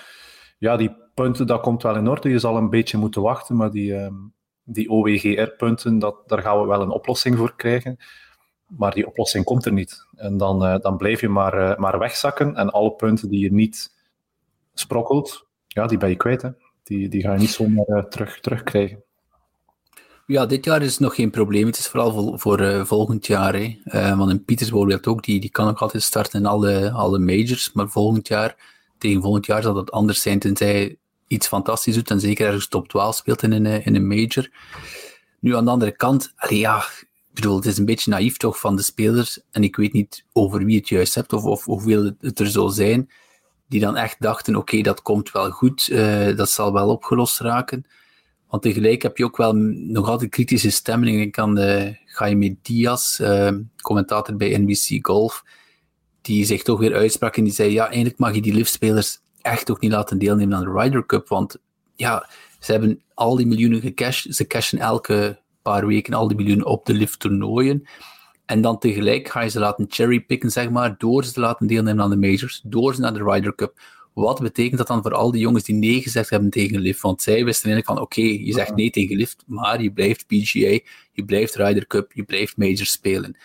ja, die punten, dat komt wel in orde. Je zal een beetje moeten wachten, maar die, um, die OWGR-punten, daar gaan we wel een oplossing voor krijgen. Maar die oplossing komt er niet. En dan, uh, dan blijf je maar, uh, maar wegzakken. En alle punten die je niet sprokkelt, ja, die ben je kwijt. Hè. Die, die ga je niet zomaar uh, terug, terugkrijgen. Ja, dit jaar is het nog geen probleem. Het is vooral voor, voor volgend jaar. Hè. want in Pieters bijvoorbeeld ook, die, die kan ook altijd starten in alle, alle majors. Maar volgend jaar, tegen volgend jaar zal dat anders zijn, tenzij iets fantastisch doet en zeker ergens top 12 speelt in een, in een major. Nu, aan de andere kant, ja, bedoel, het is een beetje naïef toch van de spelers, en ik weet niet over wie het juist hebt of, of hoeveel het er zal zijn, die dan echt dachten, oké, dat komt wel goed, uh, dat zal wel opgelost raken. Want tegelijk heb je ook wel nog altijd kritische stemmen. Ik denk aan uh, Jaime Diaz, uh, commentator bij NBC Golf, die zich toch weer uitsprak en die zei, ja, eigenlijk mag je die liftspelers echt ook niet laten deelnemen aan de Ryder Cup, want ja, ze hebben al die miljoenen gecashed, ze cashen elke paar weken al die miljoenen op de lift toernooien. En dan tegelijk ga je ze laten cherrypicken, zeg maar, door ze te laten deelnemen aan de majors, door ze naar de Ryder Cup. Wat betekent dat dan voor al die jongens die nee gezegd hebben tegen lift? Want zij wisten eigenlijk van, oké, je zegt nee tegen lift, maar je blijft PGA, je blijft Ryder Cup, je blijft majors spelen.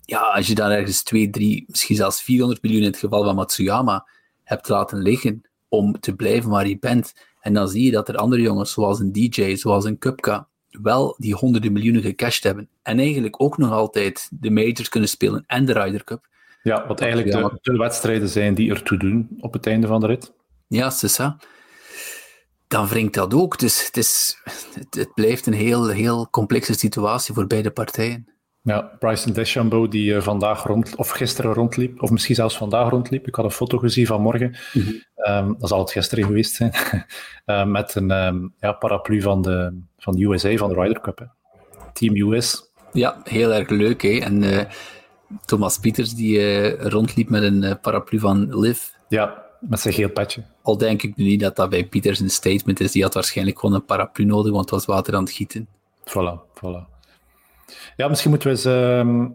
Ja, als je dan ergens 2, 3, misschien zelfs 400 miljoen in het geval van Matsuyama hebt laten liggen om te blijven waar je bent, en dan zie je dat er andere jongens, zoals een DJ, zoals een Cupka, wel die honderden miljoenen gecashed hebben. En eigenlijk ook nog altijd de majors kunnen spelen en de Ryder Cup. Ja, wat eigenlijk de, de, wedstrijden zijn die ertoe doen op het einde van de rit. Ja, c'est ça. Dan wringt dat ook. Dus het, is, het, het blijft een heel, heel complexe situatie voor beide partijen. Ja, Bryson DeChambeau die uh, vandaag rond, of gisteren rondliep, of misschien zelfs vandaag rondliep. Ik had een foto gezien van morgen. Mm -hmm. um, dat zal het gisteren geweest zijn. uh, met een um, ja, paraplu van de, van de USA, van de Ryder Cup. Hè. Team US. Ja, heel erg leuk. Hè? En uh, Thomas Pieters die rondliep met een paraplu van Liv. Ja, met zijn geel petje. Al denk ik nu niet dat dat bij Pieters een statement is. Die had waarschijnlijk gewoon een paraplu nodig, want het was water aan het gieten. Voilà, voilà. Ja, misschien moeten we eens uh,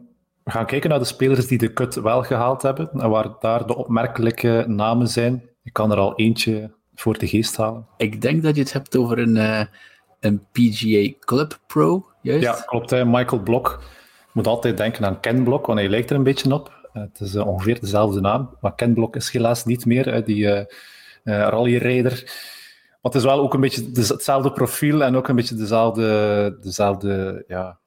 gaan kijken naar de spelers die de cut wel gehaald hebben en waar daar de opmerkelijke namen zijn. Ik kan er al eentje voor de geest halen. Ik denk dat je het hebt over een, uh, een PGA Club Pro, juist? Ja, klopt. Hè. Michael Blok. Moet altijd denken aan Ken Blok, want hij lijkt er een beetje op. Uh, het is uh, ongeveer dezelfde naam, maar Ken Blok is helaas niet meer, hè, die rallyrijder. Maar het is wel ook een beetje hetzelfde profiel en ook een beetje dezelfde, dezelfde ja,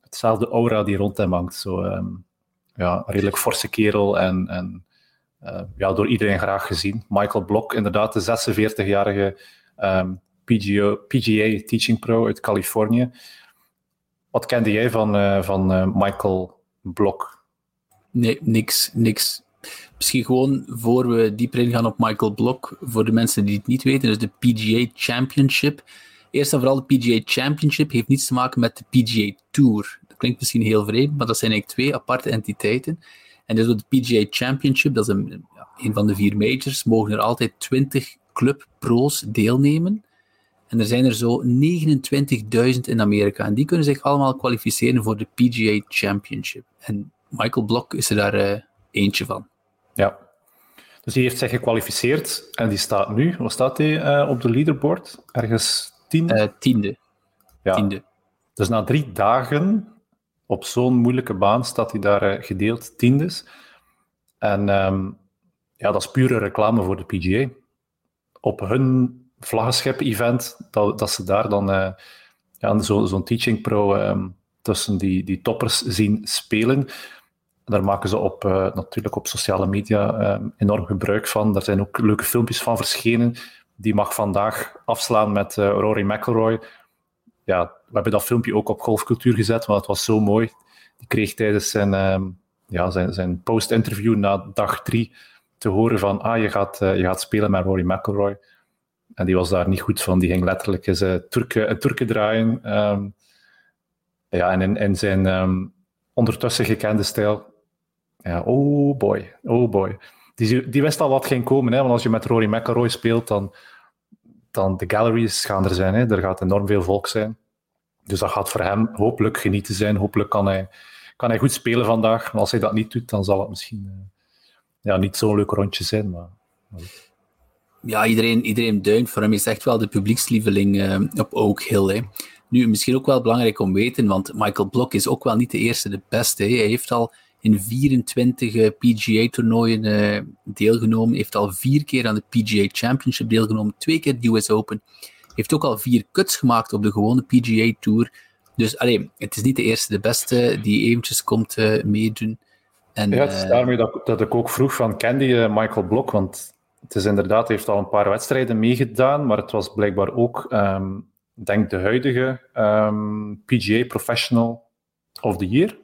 hetzelfde aura die rond hem hangt. Zo, um, ja, redelijk forse kerel en, en uh, ja, door iedereen graag gezien. Michael Blok, inderdaad, de 46-jarige um, PGA, Teaching Pro uit Californië. Wat kende jij van, uh, van uh, Michael Blok? Nee, niks, niks. Misschien gewoon voor we dieper ingaan op Michael Blok, voor de mensen die het niet weten, is de PGA Championship. Eerst en vooral de PGA Championship heeft niets te maken met de PGA Tour. Dat klinkt misschien heel vreemd, maar dat zijn eigenlijk twee aparte entiteiten. En dus de PGA Championship, dat is een, van de vier majors, mogen er altijd 20 clubpro's deelnemen. En er zijn er zo 29.000 in Amerika. En die kunnen zich allemaal kwalificeren voor de PGA Championship. En Michael Blok is er daar uh, eentje van. Ja. Dus die heeft zich gekwalificeerd en die staat nu, wat staat hij uh, op de leaderboard? Ergens tiende? Uh, tiende. Ja. tiende. Dus na drie dagen op zo'n moeilijke baan staat hij daar uh, gedeeld tiendes. En um, ja, dat is pure reclame voor de PGA. Op hun vlaggenschip-event, dat, dat ze daar dan uh, ja, zo'n zo teaching pro um, tussen die, die toppers zien spelen. Daar maken ze op, uh, natuurlijk op sociale media um, enorm gebruik van. Daar zijn ook leuke filmpjes van verschenen. Die mag vandaag afslaan met uh, Rory McIlroy. Ja, we hebben dat filmpje ook op golfcultuur gezet, want het was zo mooi. Die kreeg tijdens zijn, um, ja, zijn, zijn post-interview na dag drie te horen van ah, je gaat, uh, je gaat spelen met Rory McIlroy. En die was daar niet goed van. Die ging letterlijk eens uh, Turken, een Turken draaien. Um, ja, en in, zijn um, ondertussen gekende stijl. Ja, oh boy, oh boy. Die, die wist al wat ging komen. Hè? Want als je met Rory McIlroy speelt, dan, dan de galleries gaan er zijn. Hè? Er gaat enorm veel volk zijn. Dus dat gaat voor hem hopelijk genieten zijn. Hopelijk kan hij, kan hij goed spelen vandaag. Maar als hij dat niet doet, dan zal het misschien uh, ja, niet zo'n leuk rondje zijn. Maar. Ja, iedereen, iedereen. Voor hem is echt wel de publiekslieveling uh, op Oak Hill. Hè. Nu, misschien ook wel belangrijk om te weten, want Michael Blok is ook wel niet de eerste, de beste. Hè. Hij heeft al in 24 uh, PGA-toernooien uh, deelgenomen. Heeft al vier keer aan de PGA Championship deelgenomen. Twee keer de US Open. Heeft ook al vier cuts gemaakt op de gewone PGA Tour. Dus allee, het is niet de eerste, de beste die eventjes komt uh, meedoen. En, ja, het is daarmee dat, dat ik ook vroeg van, kende je Michael Blok? Want het is inderdaad, hij heeft al een paar wedstrijden meegedaan, maar het was blijkbaar ook, um, denk de huidige um, PGA Professional of the Year.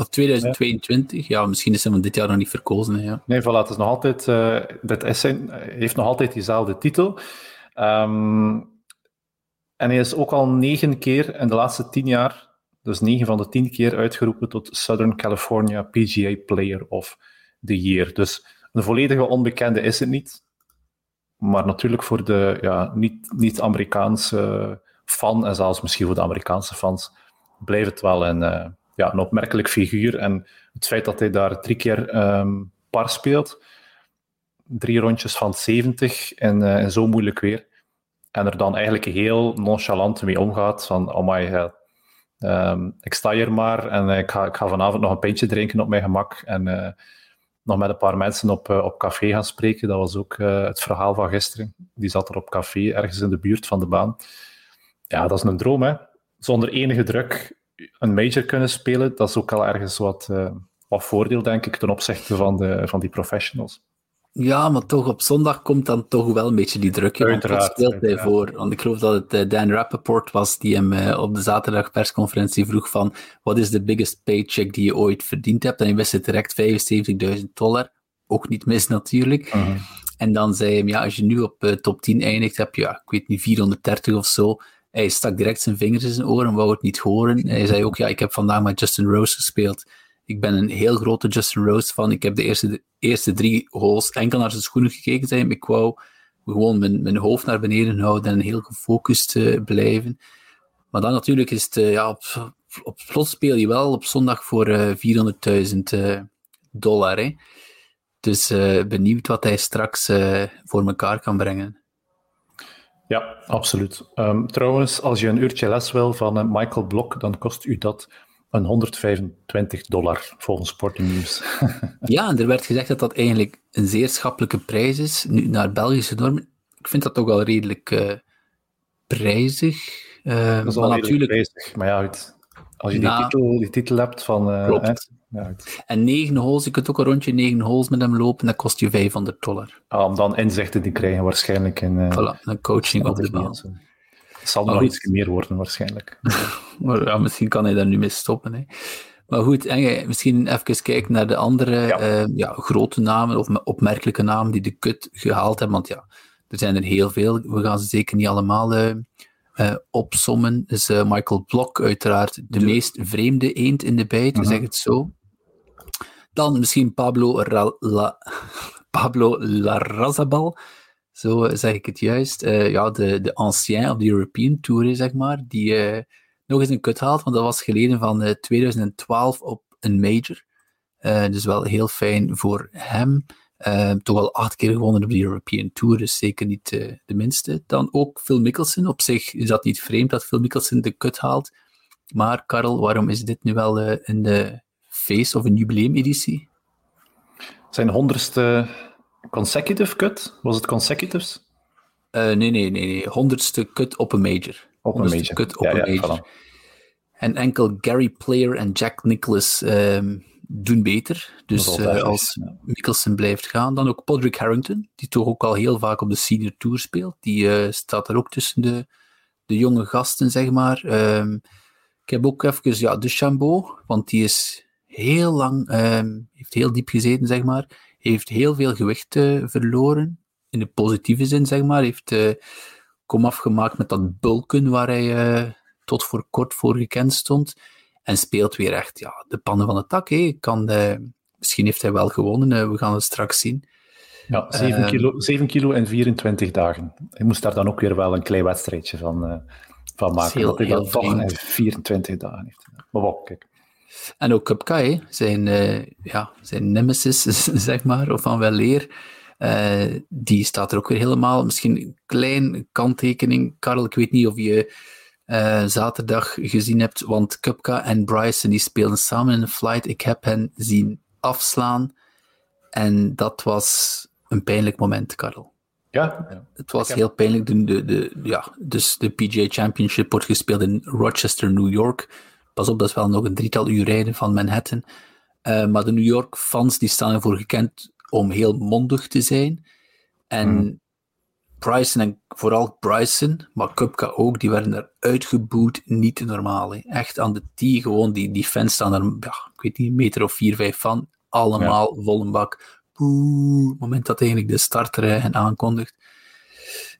Of 2022, ja. misschien is hij van dit jaar nog niet verkozen. Ja. Nee, voilà, het is nog altijd, uh, is zijn, heeft nog altijd diezelfde titel. Um, en hij is ook al negen keer in de laatste tien jaar, dus negen van de tien keer uitgeroepen tot Southern California PGA Player of the Year. Dus een volledige onbekende is het niet. Maar natuurlijk voor de ja, niet-Amerikaanse fan, en zelfs misschien voor de Amerikaanse fans, blijft het wel een, uh, ja, een opmerkelijk figuur. En het feit dat hij daar drie keer um, par speelt, drie rondjes van 70 en, uh, zo moeilijk weer, en er dan eigenlijk heel nonchalant mee omgaat van, oh my god, um, ik sta hier maar en ik ga, ik ga vanavond nog een pintje drinken op mijn gemak en uh, nog met een paar mensen op, uh, op café gaan spreken. Dat was ook het verhaal van gisteren. Die zat er op café, ergens in de buurt van de baan. Ja, dat is een droom, hè. Zonder enige druk een major kunnen spelen, dat is ook al ergens wat, wat voordeel, denk ik, ten opzichte van, de, van die professionals. Ja, maar toch op zondag komt dan toch wel een beetje die druk. Want wat Uiteraard, speelt hij uiteraard. voor? Want ik geloof dat het eh, Dan Rappaport was die hem eh, op de zaterdag persconferentie vroeg van wat is de biggest paycheck die je ooit verdiend hebt? En hij wist het direct 75.000 dollar. Ook niet mis natuurlijk. Mhm. En dan zei hij ja, als je nu op eh, top 10 eindigt, heb je, ja, ik weet niet, 430 of zo. Hij stak direct zijn vingers in zijn oren, wou het niet horen. Hij zei ook, ja, ik heb vandaag met Justin Rose gespeeld. Ik ben een heel grote Justin Rose fan. Ik heb de eerste, de eerste drie holes enkel naar zijn schoenen gekeken. Hij. Ik wou gewoon mijn, mijn hoofd naar beneden houden en heel gefocust eh, blijven. Maar dan natuurlijk is het, eh, ja, op, op slot speel je wel op zondag voor eh, 400.000 eh, dollar. Hè. Dus benieuwd wat hij straks voor elkaar kan brengen. Ja, absoluut. Ehm, trouwens, als je een uurtje les wil van eh, Michael Blok, dan kost u dat een 125 dollar, volgens Sporting News. Ja, en er werd gezegd dat dat eigenlijk een zeer schappelijke prijs is. Nu, naar Belgische normen, ik vind dat toch wel redelijk eh, prijzig. Eh, Dat is maar natuurlijk, bezig. Maar ja, als je die, titel, die titel hebt van... eh, ja, en negen holes, je kunt ook een rondje negen holes met hem lopen, dat kost je 500 dollar. Ah, om dan inzichten te krijgen, waarschijnlijk. In, eh, Voilà, een coaching op de baan. Het zal Maar nog goed. iets meer worden, waarschijnlijk. Maar ja, misschien kan hij daar nu mee stoppen. Hè. Maar goed, en misschien even kijken naar de andere Ja. ja, grote namen of me- opmerkelijke namen die de kut gehaald hebben. Want ja, er zijn er heel veel. We gaan ze zeker niet allemaal eh, eh, opsommen. Dus eh, Michael Blok, uiteraard de meest vreemde eend in de bijt, Mhm. zeg het zo. Dan misschien Pablo, La, Pablo Larrazabal. Zo eh, zeg ik het juist. Eh, ja, de, de ancien op de European Tour, zeg maar. Die eh, nog eens een kut haalt, want dat was geleden van eh, 2012 op een major. Eh, dus wel heel fijn voor hem. Eh, toch al acht keer gewonnen op de European Tour, dus zeker niet eh, de minste. Dan ook Phil Mickelson. Op zich is dat niet vreemd dat Phil Mickelson de kut haalt. Maar Karel, waarom is dit nu wel eh, een eh, feest of een jubileumeditie? Zijn honderdste consecutive cut? Was het consecutives? Eh, nee, nee, nee, nee. Honderdste kut op een major. Op een Honderdste major. kut op Ja, een ja, major. voilà. En enkel Gary Player en Jack Nicklaus ehm, doen beter. Dus eh, als ja. Mickelson blijft gaan, dan ook Podrick Harrington, die toch ook al heel vaak op de senior tour speelt. Die eh, staat er ook tussen de, de jonge gasten, zeg maar. Ehm, ik heb ook even ja, de Chambeau, want die is heel lang, ehm, heeft heel diep gezeten, zeg maar. Heeft heel veel gewicht eh, verloren, in de positieve zin, zeg maar. Heeft eh kom afgemaakt met dat bulken waar hij eh, tot voor kort voor gekend stond. En speelt weer echt ja, de pannen van de tak. Kan, misschien heeft hij wel gewonnen, we gaan het straks zien. Ja, 7 Ehm, kilo, 7 kilo en 24 dagen. Hij moest daar dan ook weer wel een klein wedstrijdje van, van maken. heel- dat hij dat toch vreemd. in 24 dagen heeft. Maar wat, kijk. En ook Kupka, zijn, eh, ja, zijn nemesis, zeg maar, of van weleer. eh die staat er ook weer helemaal. Misschien een klein kanttekening. Karel, ik weet niet of je eh, zaterdag gezien hebt, want Kupka en Bryson die speelden samen in een flight. Ik heb hen zien afslaan. En dat was een pijnlijk moment, Karel. Ja, ja. Het was heb- heel pijnlijk. De, de, de, ja, dus de PGA Championship wordt gespeeld in Rochester, New York. Pas op, dat is wel nog een drietal uur rijden van Manhattan. Eh, maar de New York fans die staan ervoor gekend om heel mondig te zijn. En Hmm. Bryson, en vooral Bryson, maar Kupka ook, die werden er uitgeboet. Niet normaal. Hè. Echt aan de tee, gewoon die, die fans staan er, ja, ik weet niet, een meter of vier, vijf van. Allemaal vol een bak. Boe, het moment dat eigenlijk de starter eh, hen aankondigt.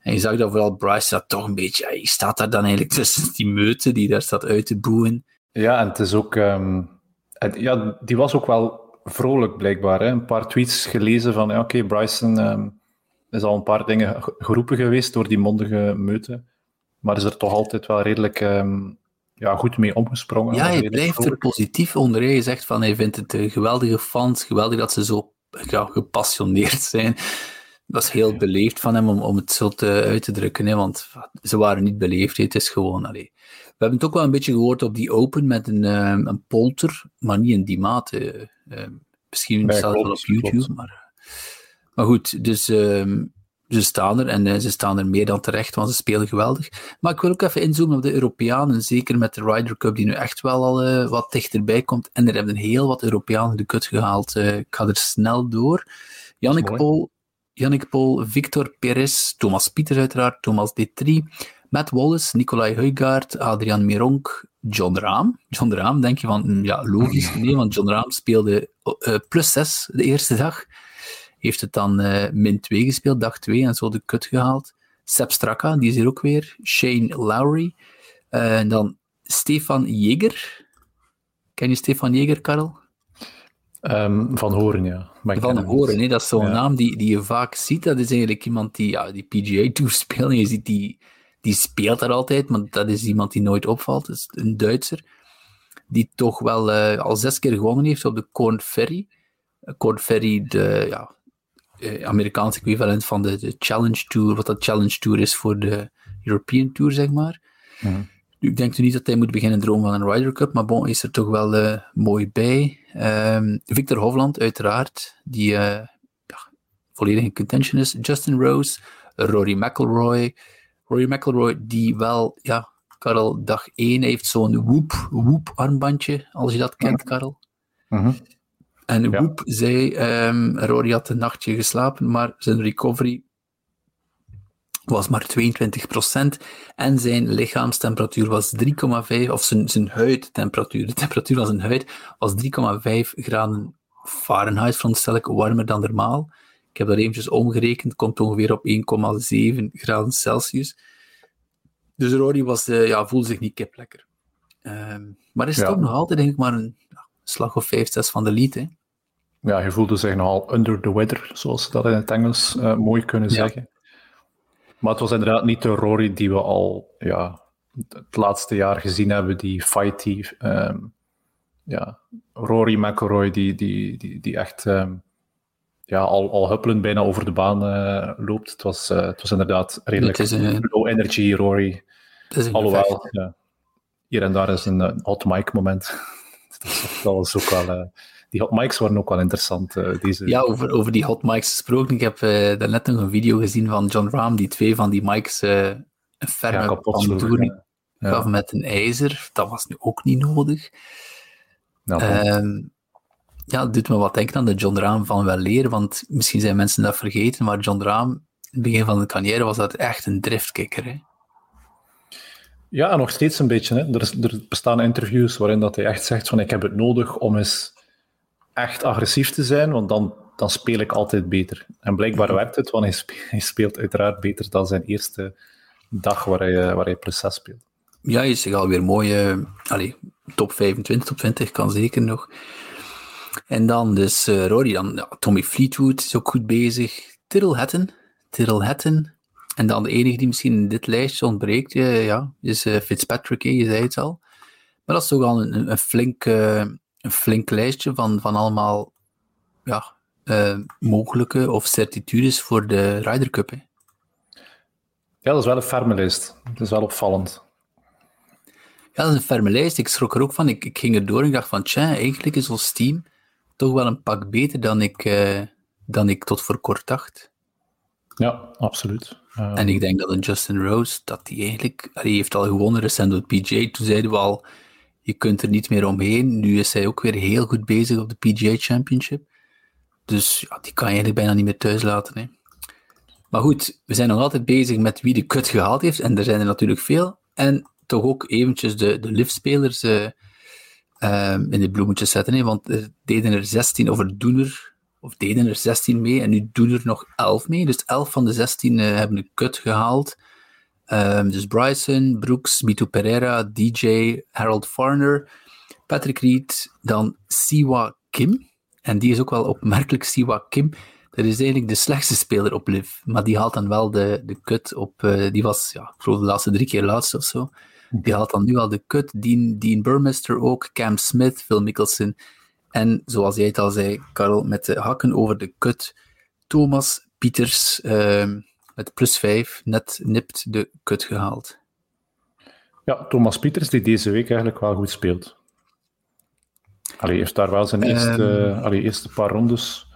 En je zag dat vooral Bryce dat toch een beetje, ja, je staat daar dan eigenlijk tussen die meute die daar staat uit te boeien. Ja, en het is ook... ehm, het- ja, die was ook wel vrolijk, blijkbaar. Hè? Een paar tweets gelezen van, ja, oké, Bryson ehm, is al een paar dingen ge- geroepen geweest door die mondige meute. Maar is er toch altijd wel redelijk ehm, ja, goed mee omgesprongen. Ja, hij blijft er positief onder. Hij zegt van, hij vindt het eh, geweldige fans, geweldig dat ze zo ja, gepassioneerd zijn. Dat is heel beleefd van hem om, om het zo te, uit te drukken, hè, want ze waren niet beleefd. hè. Het is gewoon, allee. We hebben het ook wel een beetje gehoord op die Open met een, eh, een polter, maar niet in die mate. eh, eh, misschien Nee, zelfs wel klopt, op YouTube, maar... Maar goed, dus ehm, ze staan er en eh, ze staan er meer dan terecht, want ze spelen geweldig. Maar ik wil ook even inzoomen op de Europeanen, zeker met de Ryder Cup die nu echt wel al eh, wat dichterbij komt. En er hebben heel wat Europeanen de kut gehaald. Eh, ik ga er snel door. Jannik. Pol Yannick Pol, Victor Perez, Thomas Pieters uiteraard, Thomas D3, Matt Wallace, Nicolai Huygaard, Adrian Mironk, John Raam. John Raam, denk je van, hm, ja, logisch. Nee, want John Raam speelde uh, plus 6 de eerste dag. Heeft het dan uh, min 2 gespeeld, dag 2, en zo de kut gehaald. Seb Straka, die is hier ook weer. Shane Lowry. Uh, en dan Stefan Jeger. Ken je Stefan Jeger, Karel? Um, van Horen, ja. Maar van Horen, hè? dat is zo'n ja. naam die, die je vaak ziet. Dat is eigenlijk iemand die ja, die PGA Tour speelt. En je ziet die, die speelt daar altijd, maar dat is iemand die nooit opvalt. Dat is een Duitser. Die toch wel uh, al zes keer gewonnen heeft op de Corn Ferry. Corn Ferry, de ja, Amerikaanse equivalent van de, de, Challenge Tour, wat dat Challenge Tour is voor de European Tour, zeg maar. Ja. Ik denk nu niet dat hij moet beginnen dromen van een Ryder Cup, maar bon, is er toch wel uh, mooi bij. Um, Victor Hovland, uiteraard, die uh, ja, volledig in contention is. Justin Rose, Rory McIlroy. Rory McIlroy, die wel, ja, Karel, dag 1 heeft zo'n whoop, whoop armbandje, als je dat kent, Karel. Mm -hmm. En ja. Whoop zei, um, Rory had een nachtje geslapen, maar zijn recovery was maar 22% en zijn lichaamstemperatuur was 3,5, of zijn, zijn huidtemperatuur, de temperatuur van zijn huid was 3,5 graden Fahrenheit, veronderstel ik, warmer dan normaal. Ik heb dat eventjes omgerekend, komt ongeveer op 1,7 graden Celsius. Dus Rory was, uh, ja, voelde zich niet kip lekker. Um, maar is ja. toch nog altijd, denk ik, maar een slag of 5, 6 van de lead, hè? Ja, je voelde zich nogal under the weather, zoals ze dat in het Engels uh, mooi kunnen zeggen. Maar het was inderdaad niet de Rory die we al ja, het laatste jaar gezien hebben, die fighty. Um, ja, Rory McIlroy, die, die, die, die echt um, ja, al, al huppelend bijna over de baan uh, loopt. Het was, uh, het was inderdaad redelijk een, low energy Rory. Alhoewel, ja, hier en daar is een, hot mic moment. dat was ook wel... Uh, die hot mics waren ook wel interessant. Uh, deze... Ja, over, over die hot mics gesproken. Ik heb uh, daarnet nog een video gezien van John Rahm, die twee van die mics uh, een ferme ja, gaf met een ijzer. Dat was nu ook niet nodig. Um, ja, het doet me wat denken aan de John Rahm van wel leren, want misschien zijn mensen dat vergeten, maar John Rahm, in het begin van de carrière, was dat echt een driftkikker. Hè? Ja, nog steeds een beetje. Hè. Er, er bestaan interviews waarin dat hij echt zegt van ik heb het nodig om eens echt agressief te zijn, want dan, dan speel ik altijd beter. En blijkbaar werkt het, want hij speelt, hij speelt uiteraard beter dan zijn eerste dag waar hij, waar hij plus 6 speelt. Ja, je zich alweer mooie uh, allez, top 25, top 20 kan zeker nog. En dan dus uh, Rory, dan ja, Tommy Fleetwood is ook goed bezig. Tyrrell Hatton, Tyrrell Hatton. En dan de enige die misschien in dit lijstje ontbreekt, uh, ja, is uh, Fitzpatrick, je zei het al. Maar dat is toch al een, een, flink een flink lijstje van, van allemaal ja, mogelijke of certitudes voor de Ryder Cup. Hè. Ja, dat is wel een ferme lijst. Dat is wel opvallend. Ja, dat is een ferme lijst. Ik schrok er ook van. Ik, ik ging erdoor en ik dacht van, tja, eigenlijk is ons team toch wel een pak beter dan ik, uh, dan ik tot voor kort dacht. Ja, absoluut. En ik denk dat een Justin Rose, dat die eigenlijk... Hij heeft al gewonnen recent op PGA. Toen zeiden we al, je kunt er niet meer omheen. Nu is hij ook weer heel goed bezig op de PGA Championship. Dus ja, die kan je eigenlijk bijna niet meer thuis laten. Hè. Maar goed, we zijn nog altijd bezig met wie de kut gehaald heeft. En er zijn er natuurlijk veel. En toch ook eventjes de, de liftspelers uh, uh, in de bloemetjes zetten. Hè. Want er deden er 16, of er of deden er 16 mee. En nu doen er nog 11 mee. Dus 11 van de 16 uh, hebben de kut gehaald. Um, dus Bryson, Brooks, Mito Pereira, DJ, Harold Farner, Patrick Reed, dan Siwa Kim. En die is ook wel opmerkelijk, Siwa Kim. Dat is eigenlijk de slechtste speler op Liv. Maar die haalt dan wel de, de cut op... Uh, die was, ja, ik geloof de laatste drie keer laatste of zo. Die haalt dan nu al de cut. Dean, Dean Burmester ook, Cam Smith, Phil Mickelson. En zoals jij het al zei, Karel, met de hakken over de cut. Thomas Pieters... Uh, met plus 5 net nipt de kut gehaald. Ja, Thomas Pieters, die deze week eigenlijk wel goed speelt. Allee, heeft daar wel zijn eerste, um, allee, eerste paar rondes.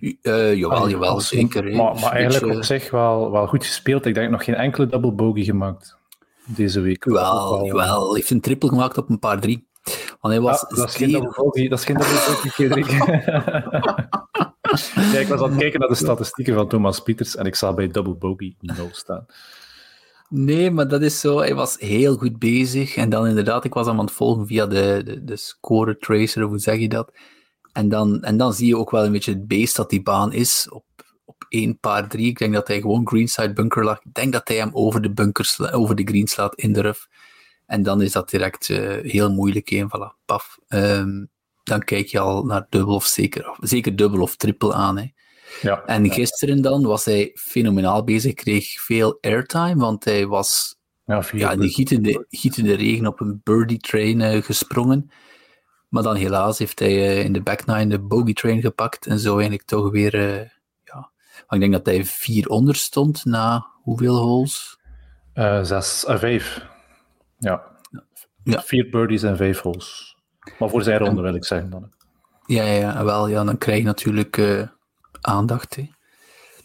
Uh, jawel, jawel, zeker. Maar, maar eigenlijk op zich wel, wel goed gespeeld. Ik denk nog geen enkele double bogey gemaakt deze week. Jawel, wel... jawel. Hij heeft een triple gemaakt op een paar drie. Want hij was ja, dat, is geen double bogey, dat is geen Frederik. ja, ik was aan het kijken naar de statistieken van Thomas Pieters en ik zag bij Double Bogey 0 staan. Nee, maar dat is zo. Hij was heel goed bezig. En dan inderdaad, ik was hem aan het volgen via de, de, de score tracer, of hoe zeg je dat? En dan, en dan zie je ook wel een beetje het beest dat die baan is. Op, op één paar drie. Ik denk dat hij gewoon greenside bunker lag. Ik denk dat hij hem over de, bunkers, over de green slaat in de ruf. En dan is dat direct uh, heel moeilijk. Een, voilà, paf. Um, dan kijk je al naar dubbel of zeker, zeker dubbel of triple aan. Hè. Ja, en gisteren dan was hij fenomenaal bezig, kreeg veel airtime, want hij was ja, ja, in de gietende, gietende regen op een birdie train uh, gesprongen. Maar dan helaas heeft hij uh, in de back nine de bogey train gepakt en zo eigenlijk toch weer, ik denk dat hij vier onder stond na hoeveel holes? zes, vijf. Ja. ja. Vier birdies en vijf holes. Maar voor zijn ronde wil ik zeggen dan. Ja, ja, wel, ja, dan krijg je natuurlijk aandacht. Hè.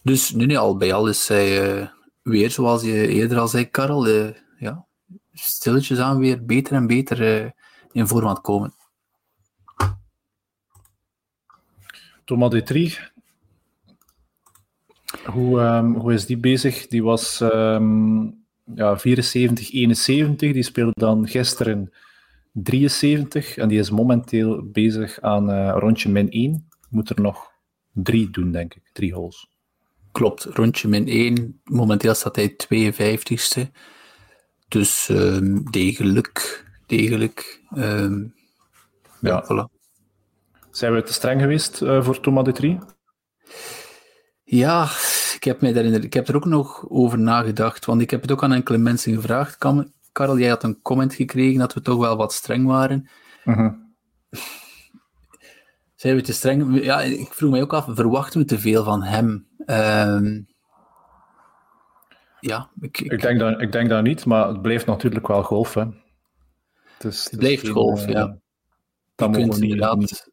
Dus nu nee, al bij al is uh, weer, zoals je eerder al zei, Karel, uh, ja, stilletjes aan weer beter en beter uh, in vorm aan het komen. Thomas Dutrie, hoe, um, hoe is die bezig? Die was um, ja, 74, 71. Die speelde dan gisteren 73 en die is momenteel bezig aan uh, rondje min 1. Moet er nog drie doen, denk ik. Drie holes. Klopt, rondje min 1. Momenteel staat hij 52ste. Dus um, degelijk. Degelijk. Um, ja, ja voilà. Zijn we te streng geweest uh, voor Thomas de Trie? Ja, ik heb, mij daarin, ik heb er ook nog over nagedacht. Want ik heb het ook aan enkele mensen gevraagd. Karel, jij had een comment gekregen dat we toch wel wat streng waren. Uh mhm. -huh. Zijn we te streng? Ja, ik vroeg mij ook af, verwachten we te veel van hem? Uh, ja, ik, ik, ik, denk dat, ik denk dat niet, maar het blijft natuurlijk wel golf. Hè. Het, is, het, blijft golf, uh, ja. Dat moet niet, inderdaad...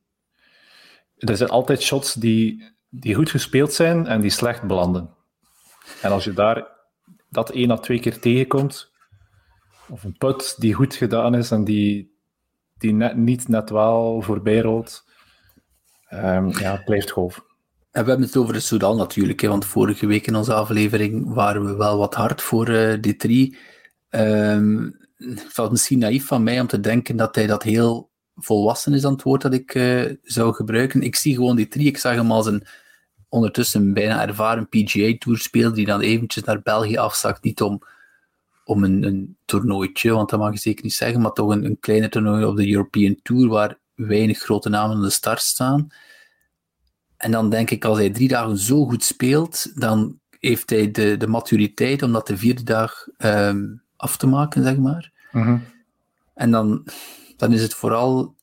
Er zijn altijd shots die, die goed gespeeld zijn en die slecht belanden. En als je daar dat één à twee keer tegenkomt, of een put die goed gedaan is en die, die net, niet net wel voorbij rolt, Um, ja, blijft golf. En we hebben het over de Sudan natuurlijk, hè, want vorige week in onze aflevering waren we wel wat hard voor uh, D3. Um, het was misschien naïef van mij om te denken dat hij dat heel volwassen is aan woord dat ik uh, zou gebruiken. Ik zie gewoon D3, ik zag hem als een ondertussen bijna ervaren PGA-tour speler die dan eventjes naar België afzakt, niet om, om een, een toernooitje, want dat mag je zeker niet zeggen, maar toch een, een kleine toernooi op de European Tour, waar weinig grote namen aan de start staan. En dan denk ik, als hij drie dagen zo goed speelt, dan heeft hij de, de maturiteit om dat de vierde dag um, af te maken, zeg maar. Mm En dan, dan is het vooral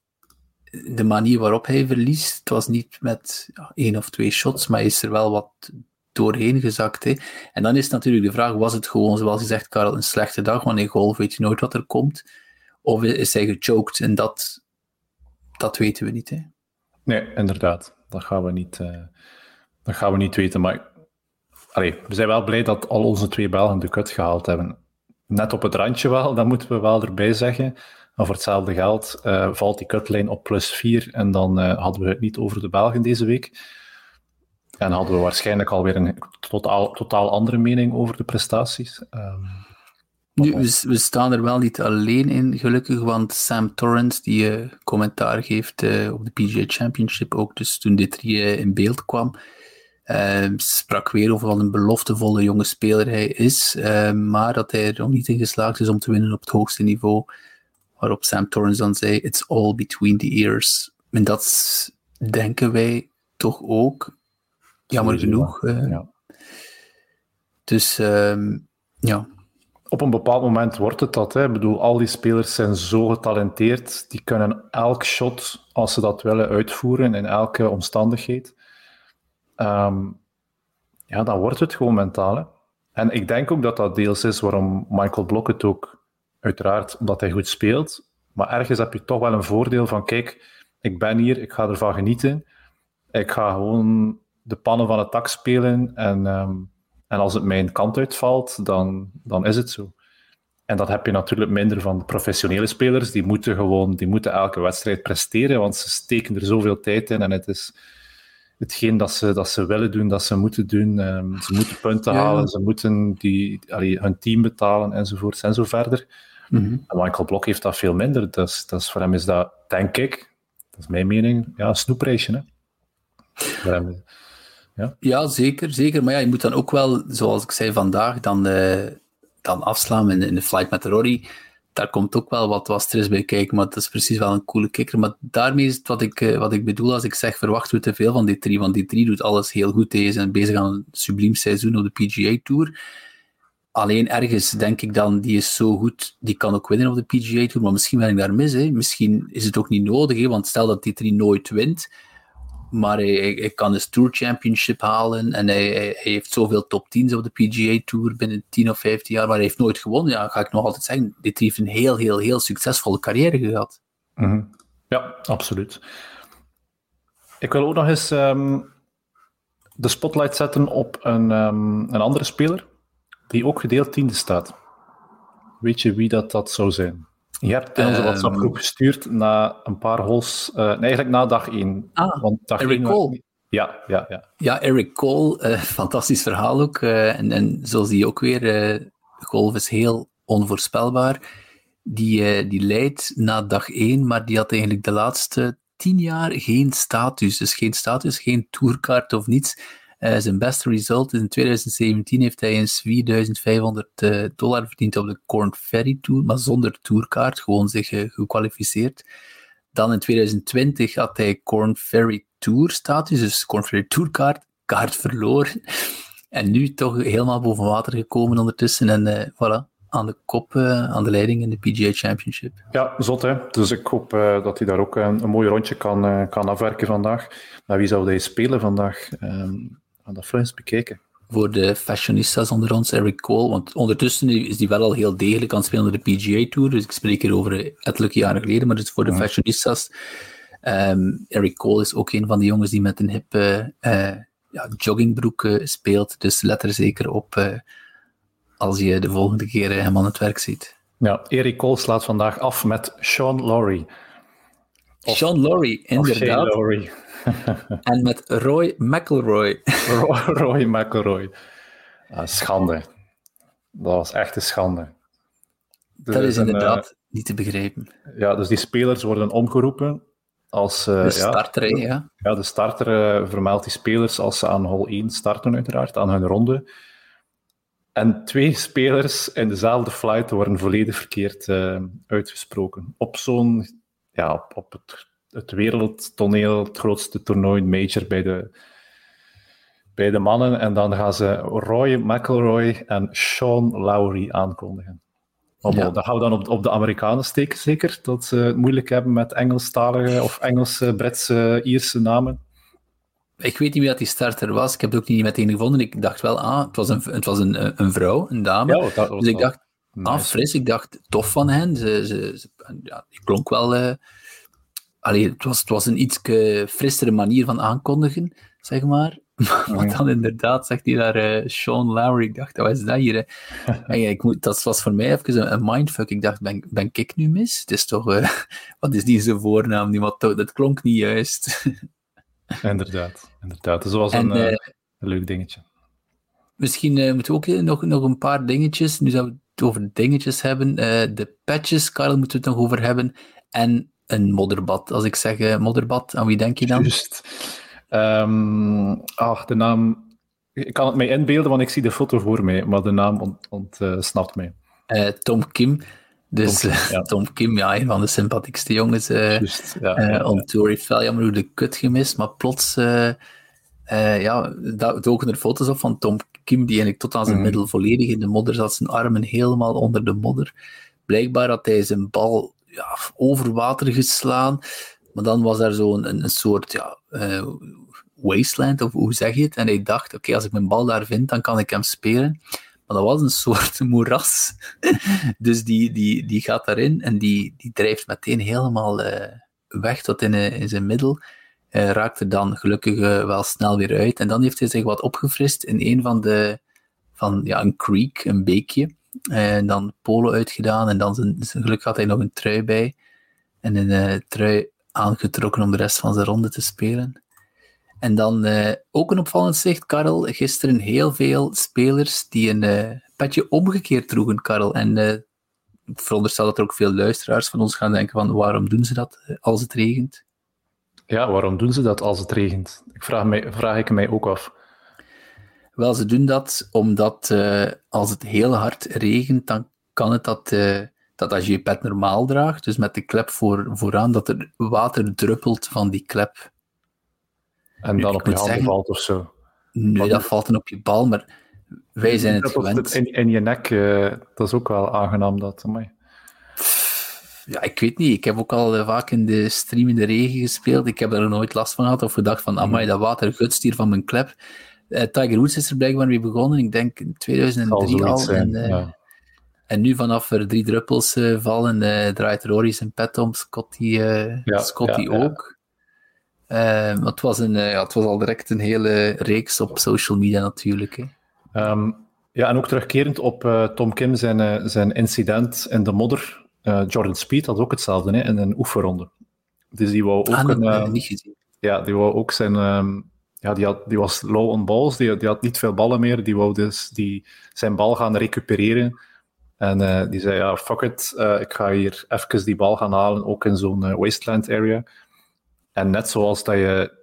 de manier waarop hij verliest. Het was niet met ja, één of twee shots, maar is er wel wat doorheen gezakt. Hè. En dan is natuurlijk de vraag, was het gewoon, zoals je zegt, Karel, een slechte dag? Wanneer golf weet je nooit wat er komt. Of is hij gechoked en dat, dat weten we niet. Hè? Nee, inderdaad. Dat gaan we niet, uh, dat gaan we niet weten. Maar allee, we zijn wel blij dat al onze twee Belgen de kut gehaald hebben. Net op het randje wel, dat moeten we wel erbij zeggen. Maar voor hetzelfde geld uh, valt die kutlijn op plus 4 en dan uh, hadden we het niet over de Belgen deze week. En hadden we waarschijnlijk alweer een totaal, totaal andere mening over de prestaties. Um, nu, we, staan er wel niet alleen in, gelukkig, want Sam Torrance, die uh, commentaar geeft op de PGA Championship, ook dus toen dit uh, in beeld kwam, ehm, sprak weer over wat een beloftevolle jonge speler hij is, ehm, maar dat hij er nog niet in geslaagd is om te winnen op het hoogste niveau. Waarop Sam Torrance dan zei: It's all between the ears. En dat denken wij toch ook, jammer genoeg. Ja. Dus um, ja op een bepaald moment wordt het dat. Hè. Ik bedoel, al die spelers zijn zo getalenteerd. Die kunnen elk shot, als ze dat willen, uitvoeren in elke omstandigheid. Um, ja, dan wordt het gewoon mentaal. Hè. En ik denk ook dat dat deels is waarom Michael Blok het ook, uiteraard, omdat hij goed speelt. Maar ergens heb je toch wel een voordeel van, kijk, ik ben hier, ik ga ervan genieten. Ik ga gewoon de pannen van het tak spelen en... Um, en als het mijn kant uitvalt, dan, dan is het zo. En dat heb je natuurlijk minder van de professionele spelers. Die moeten gewoon die moeten elke wedstrijd presteren, want ze steken er zoveel tijd in. En het is, hetgeen dat ze, dat ze willen doen, dat ze moeten doen. Ehm, ze moeten punten halen, ze moeten die, allee, hun team betalen, enzovoort en zo verder. En Michael Blok heeft dat veel minder. Dus, dat is, voor hem is dat, denk ik, dat is mijn mening, ja, een snoepreisje. Hè? Voor hem is- Ja, zeker, zeker. Maar ja, je moet dan ook wel, zoals ik zei vandaag, dan, eh, dan afslaan in, in de flight met Rory. Daar komt ook wel wat, wat stress bij kijken, maar dat is precies wel een coole kicker. Maar daarmee is het wat ik, eh, wat ik bedoel als ik zeg, verwachten we te veel van D3, want D3 doet alles heel goed. Hij is bezig aan een subliem seizoen op de PGA Tour. Alleen ergens denk ik dan, die is zo goed, die kan ook winnen op de PGA Tour, maar misschien ben ik daar mis. Hè. Misschien is het ook niet nodig, hè, want stel dat D3 nooit wint, maar hij, kan dus Tour Championship halen en hij, hij, hij heeft zoveel top 10's op de PGA Tour binnen 10 of 15 jaar, maar hij heeft nooit gewonnen. Ja, ga ik nog altijd zeggen, dit heeft een heel, heel, heel succesvolle carrière gehad. Mhm. Ja, absoluut. Ik wil ook nog eens ehm, de spotlight zetten op een, ehm, een andere speler die ook gedeeld tiende staat. Weet je wie dat, dat zou zijn? Je hebt in onze Ehm. WhatsApp-groep gestuurd na een paar holes, eh, nee, eigenlijk na dag één. Ah, Want dag Eric één was- Cole. Ja, ja, ja. Ja, Eric Cole, eh, fantastisch verhaal ook. eh, en, en zo zie je ook weer, eh, golf is heel onvoorspelbaar. Die, die leidt na dag één, maar die had eigenlijk de laatste tien jaar geen status. Dus geen status, geen tourkaart of niets. Eh, zijn beste result in 2017 heeft hij eens 4500 eh, dollar verdiend op de Corn Ferry Tour, maar zonder tourkaart, gewoon zich eh, gekwalificeerd. Dan in 2020 had hij Corn Ferry Tour status, dus Corn Ferry Tourkaart, kaart verloren. En nu toch helemaal boven water gekomen ondertussen en voilà, aan de kop, aan de leiding in de PGA Championship. Ja, zot hè. Dus ik hoop dat hij daar ook een, mooi rondje kan, kan afwerken vandaag. Maar wie zou hij spelen vandaag? Ehm gaan dat eens bekijken. Voor de fashionistas onder ons, Eric Cole, want ondertussen is die wel al heel degelijk aan het spelen op de PGA Tour, dus ik spreek hier over eh, ettelijke jaren geleden, maar dus voor de fashionistas. ehm, Eric Cole is ook een van die jongens die met een hippe eh, ja, joggingbroek eh, speelt, dus let er zeker op als je de volgende keer hem aan het werk ziet. Ja, Erik Cole slaat vandaag af met Sean Laurie. Sean Laurie, inderdaad. Laurie. En met Roy McIlroy. Roy, Roy McIlroy. Ah, schande. Dat was echt een schande. Dat is een, inderdaad niet te begrijpen. eh, ja, dus die spelers worden omgeroepen als... eh, De starter, ja. Ja, de starter eh, vermeldt die spelers als ze aan hol 1 starten, uiteraard, aan hun ronde. En twee spelers in dezelfde flight worden volledig verkeerd eh, uitgesproken. Op zo'n, ja, op, op het, het wereldtoneel, het grootste toernooi, major bij de, bij de mannen. En dan gaan ze Roy McIlroy en Sean Lowry aankondigen. Ja. Dat gaan we dan op, op de Amerikanen steken, zeker. Dat ze het moeilijk hebben met Engelstalige of Engelse, Britse, Ierse namen. Ik weet niet wie dat die starter was. Ik heb het ook niet meteen gevonden. Ik dacht wel, ah, het was een, het was een, een vrouw, een dame. Ja, dat dus ik dacht, ah, nice. fris. Ik dacht, tof van hen. Ze, ze, ze- ja, die klonk wel... eh allee, het, was, het was een iets frissere manier van aankondigen, zeg maar. Maar dan inderdaad zegt hij daar eh, Sean Lowry. Ik dacht, wat is dat hier? En ja, ik moet, dat was voor mij even een, een mindfuck. Ik dacht, ben, ben ik nu mis? Het is toch... eh, wat is die zijn voornaam? Die, wat, dat klonk niet juist. Inderdaad, inderdaad. Dus dat was En, een, eh, eh, een leuk dingetje. Misschien eh, moeten we ook eh, nog, nog een paar dingetjes. Nu zouden we het over dingetjes hebben. Eh, de patches, Karel, moeten we het nog over hebben. En een modderbad. Als ik zeg eh, modderbad, aan wie denk je dan? Juist. Ehm, ah, de naam... Ik kan het mij inbeelden, want ik zie de foto voor mij, maar de naam ont, ontsnapt mij. Eh, Tom Kim. Dus Tom Kim, eh, ja. Tom Kim, ja, een van de sympathiekste jongens. Juist, ja. ja, ja. on tour heeft wel jammer hoe de kut gemist, maar plots eh, ja, daar doken er foto's op van Tom Kim, die eigenlijk tot aan zijn Mhm. middel volledig in de modder zat, zijn armen helemaal onder de modder. Blijkbaar had hij zijn bal ja, over water geslaan, maar dan was er zo'n een, een soort ja, eh, wasteland, of hoe zeg je het? En hij dacht, oké, als ik mijn bal daar vind, dan kan ik hem spelen. Maar dat was een soort moeras. dus die, die, die gaat daarin en die, die drijft meteen helemaal eh, weg tot in, eh, in zijn middel. Eh, raakt er dan gelukkig wel snel weer uit. En dan heeft hij zich wat opgefrist in een van de, van ja, een creek, een beekje. Eh, En dan polo uitgedaan en dan zijn, geluk had hij nog een trui bij. En een eh, trui aangetrokken om de rest van zijn ronde te spelen. En dan uh, ook een opvallend zicht, Karel. Gisteren heel veel spelers die een petje omgekeerd droegen, Karel. En ik veronderstel dat er ook veel luisteraars van ons gaan denken van waarom doen ze dat als het regent? Ja, waarom doen ze dat als het regent? Ik vraag, mij, vraag ik mij ook af. Wel, ze doen dat omdat als het heel hard regent, dan kan het dat dat als je je pet normaal draagt, dus met de klep voor, vooraan, dat er water druppelt van die klep. En dan op je handen valt of zo? Nee, dat valt dan op je bal, maar wij zijn het gewend. In, in je nek, uh, dat is ook wel aangenaam, dat. Amai. Ja, ik weet niet. Ik heb ook al uh, vaak in de stream in de regen gespeeld. Ik heb er nooit last van gehad of gedacht van, amai, dat water gutst hier van mijn klep. Uh, Tiger Woods is er blijkbaar mee begonnen, ik denk in 2003 al. En, ja. En nu vanaf er drie druppels uh, vallen, draait Rory zijn pet om, Scotty, ja, Scotty ook. Het, was een, ja, het was al direct een hele reeks op social media natuurlijk. Hè. Um, ja, en ook terugkerend op Tom Kim zijn, zijn incident in de modder. Jordan Speed had ook hetzelfde hè, in een oefenronde. Dus die wou ook ah, een, niet gezien. Ja, die wou ook zijn... Um, ja, die, had, die was low on balls, die, die had niet veel ballen meer. Die wou dus die, zijn bal gaan recupereren en uh, die zei, ja, fuck it, uh, ik ga hier even die bal gaan halen, ook in zo'n uh, wasteland area. En net zoals dat je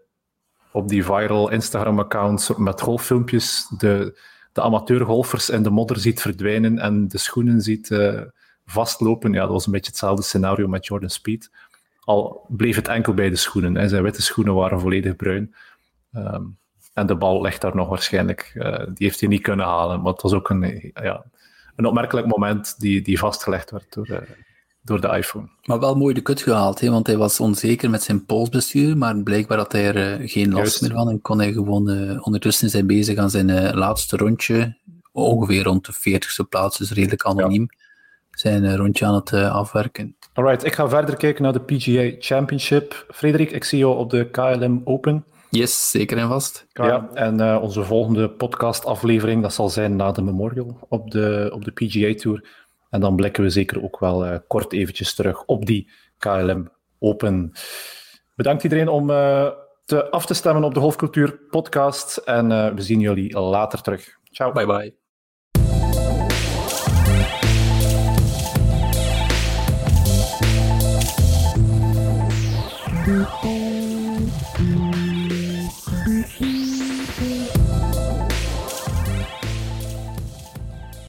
op die viral Instagram-accounts met golffilmpjes de, de amateurgolfers in de modder ziet verdwijnen en de schoenen ziet vastlopen, ja, dat was een beetje hetzelfde scenario met Jordan Speed. Al bleef het enkel bij de schoenen. Hè. Zijn witte schoenen waren volledig bruin. Um, en de bal ligt daar nog waarschijnlijk. die heeft hij niet kunnen halen, maar het was ook een... Ja, een opmerkelijk moment die, die vastgelegd werd door, uh, door de iPhone. Maar wel mooi de kut gehaald, hè? want hij was onzeker met zijn polsbestuur, maar blijkbaar had hij er uh, geen last Juist. meer van en kon hij gewoon ondertussen zijn bezig aan zijn laatste rondje, ongeveer rond de 40ste plaats, dus redelijk anoniem, ja. zijn rondje aan het afwerken. Alright, ik ga verder kijken naar de PGA Championship. Frederik, ik zie jou op de KLM Open. Yes, zeker en vast. Ja, en uh, onze volgende podcastaflevering, dat zal zijn na de Memorial op de, op de PGA Tour. En dan blikken we zeker ook wel uh, kort eventjes terug op die KLM Open. Bedankt iedereen om uh, te af te stemmen op de Golfcultuur podcast. En we zien jullie later terug. Ciao. Bye bye. Mm.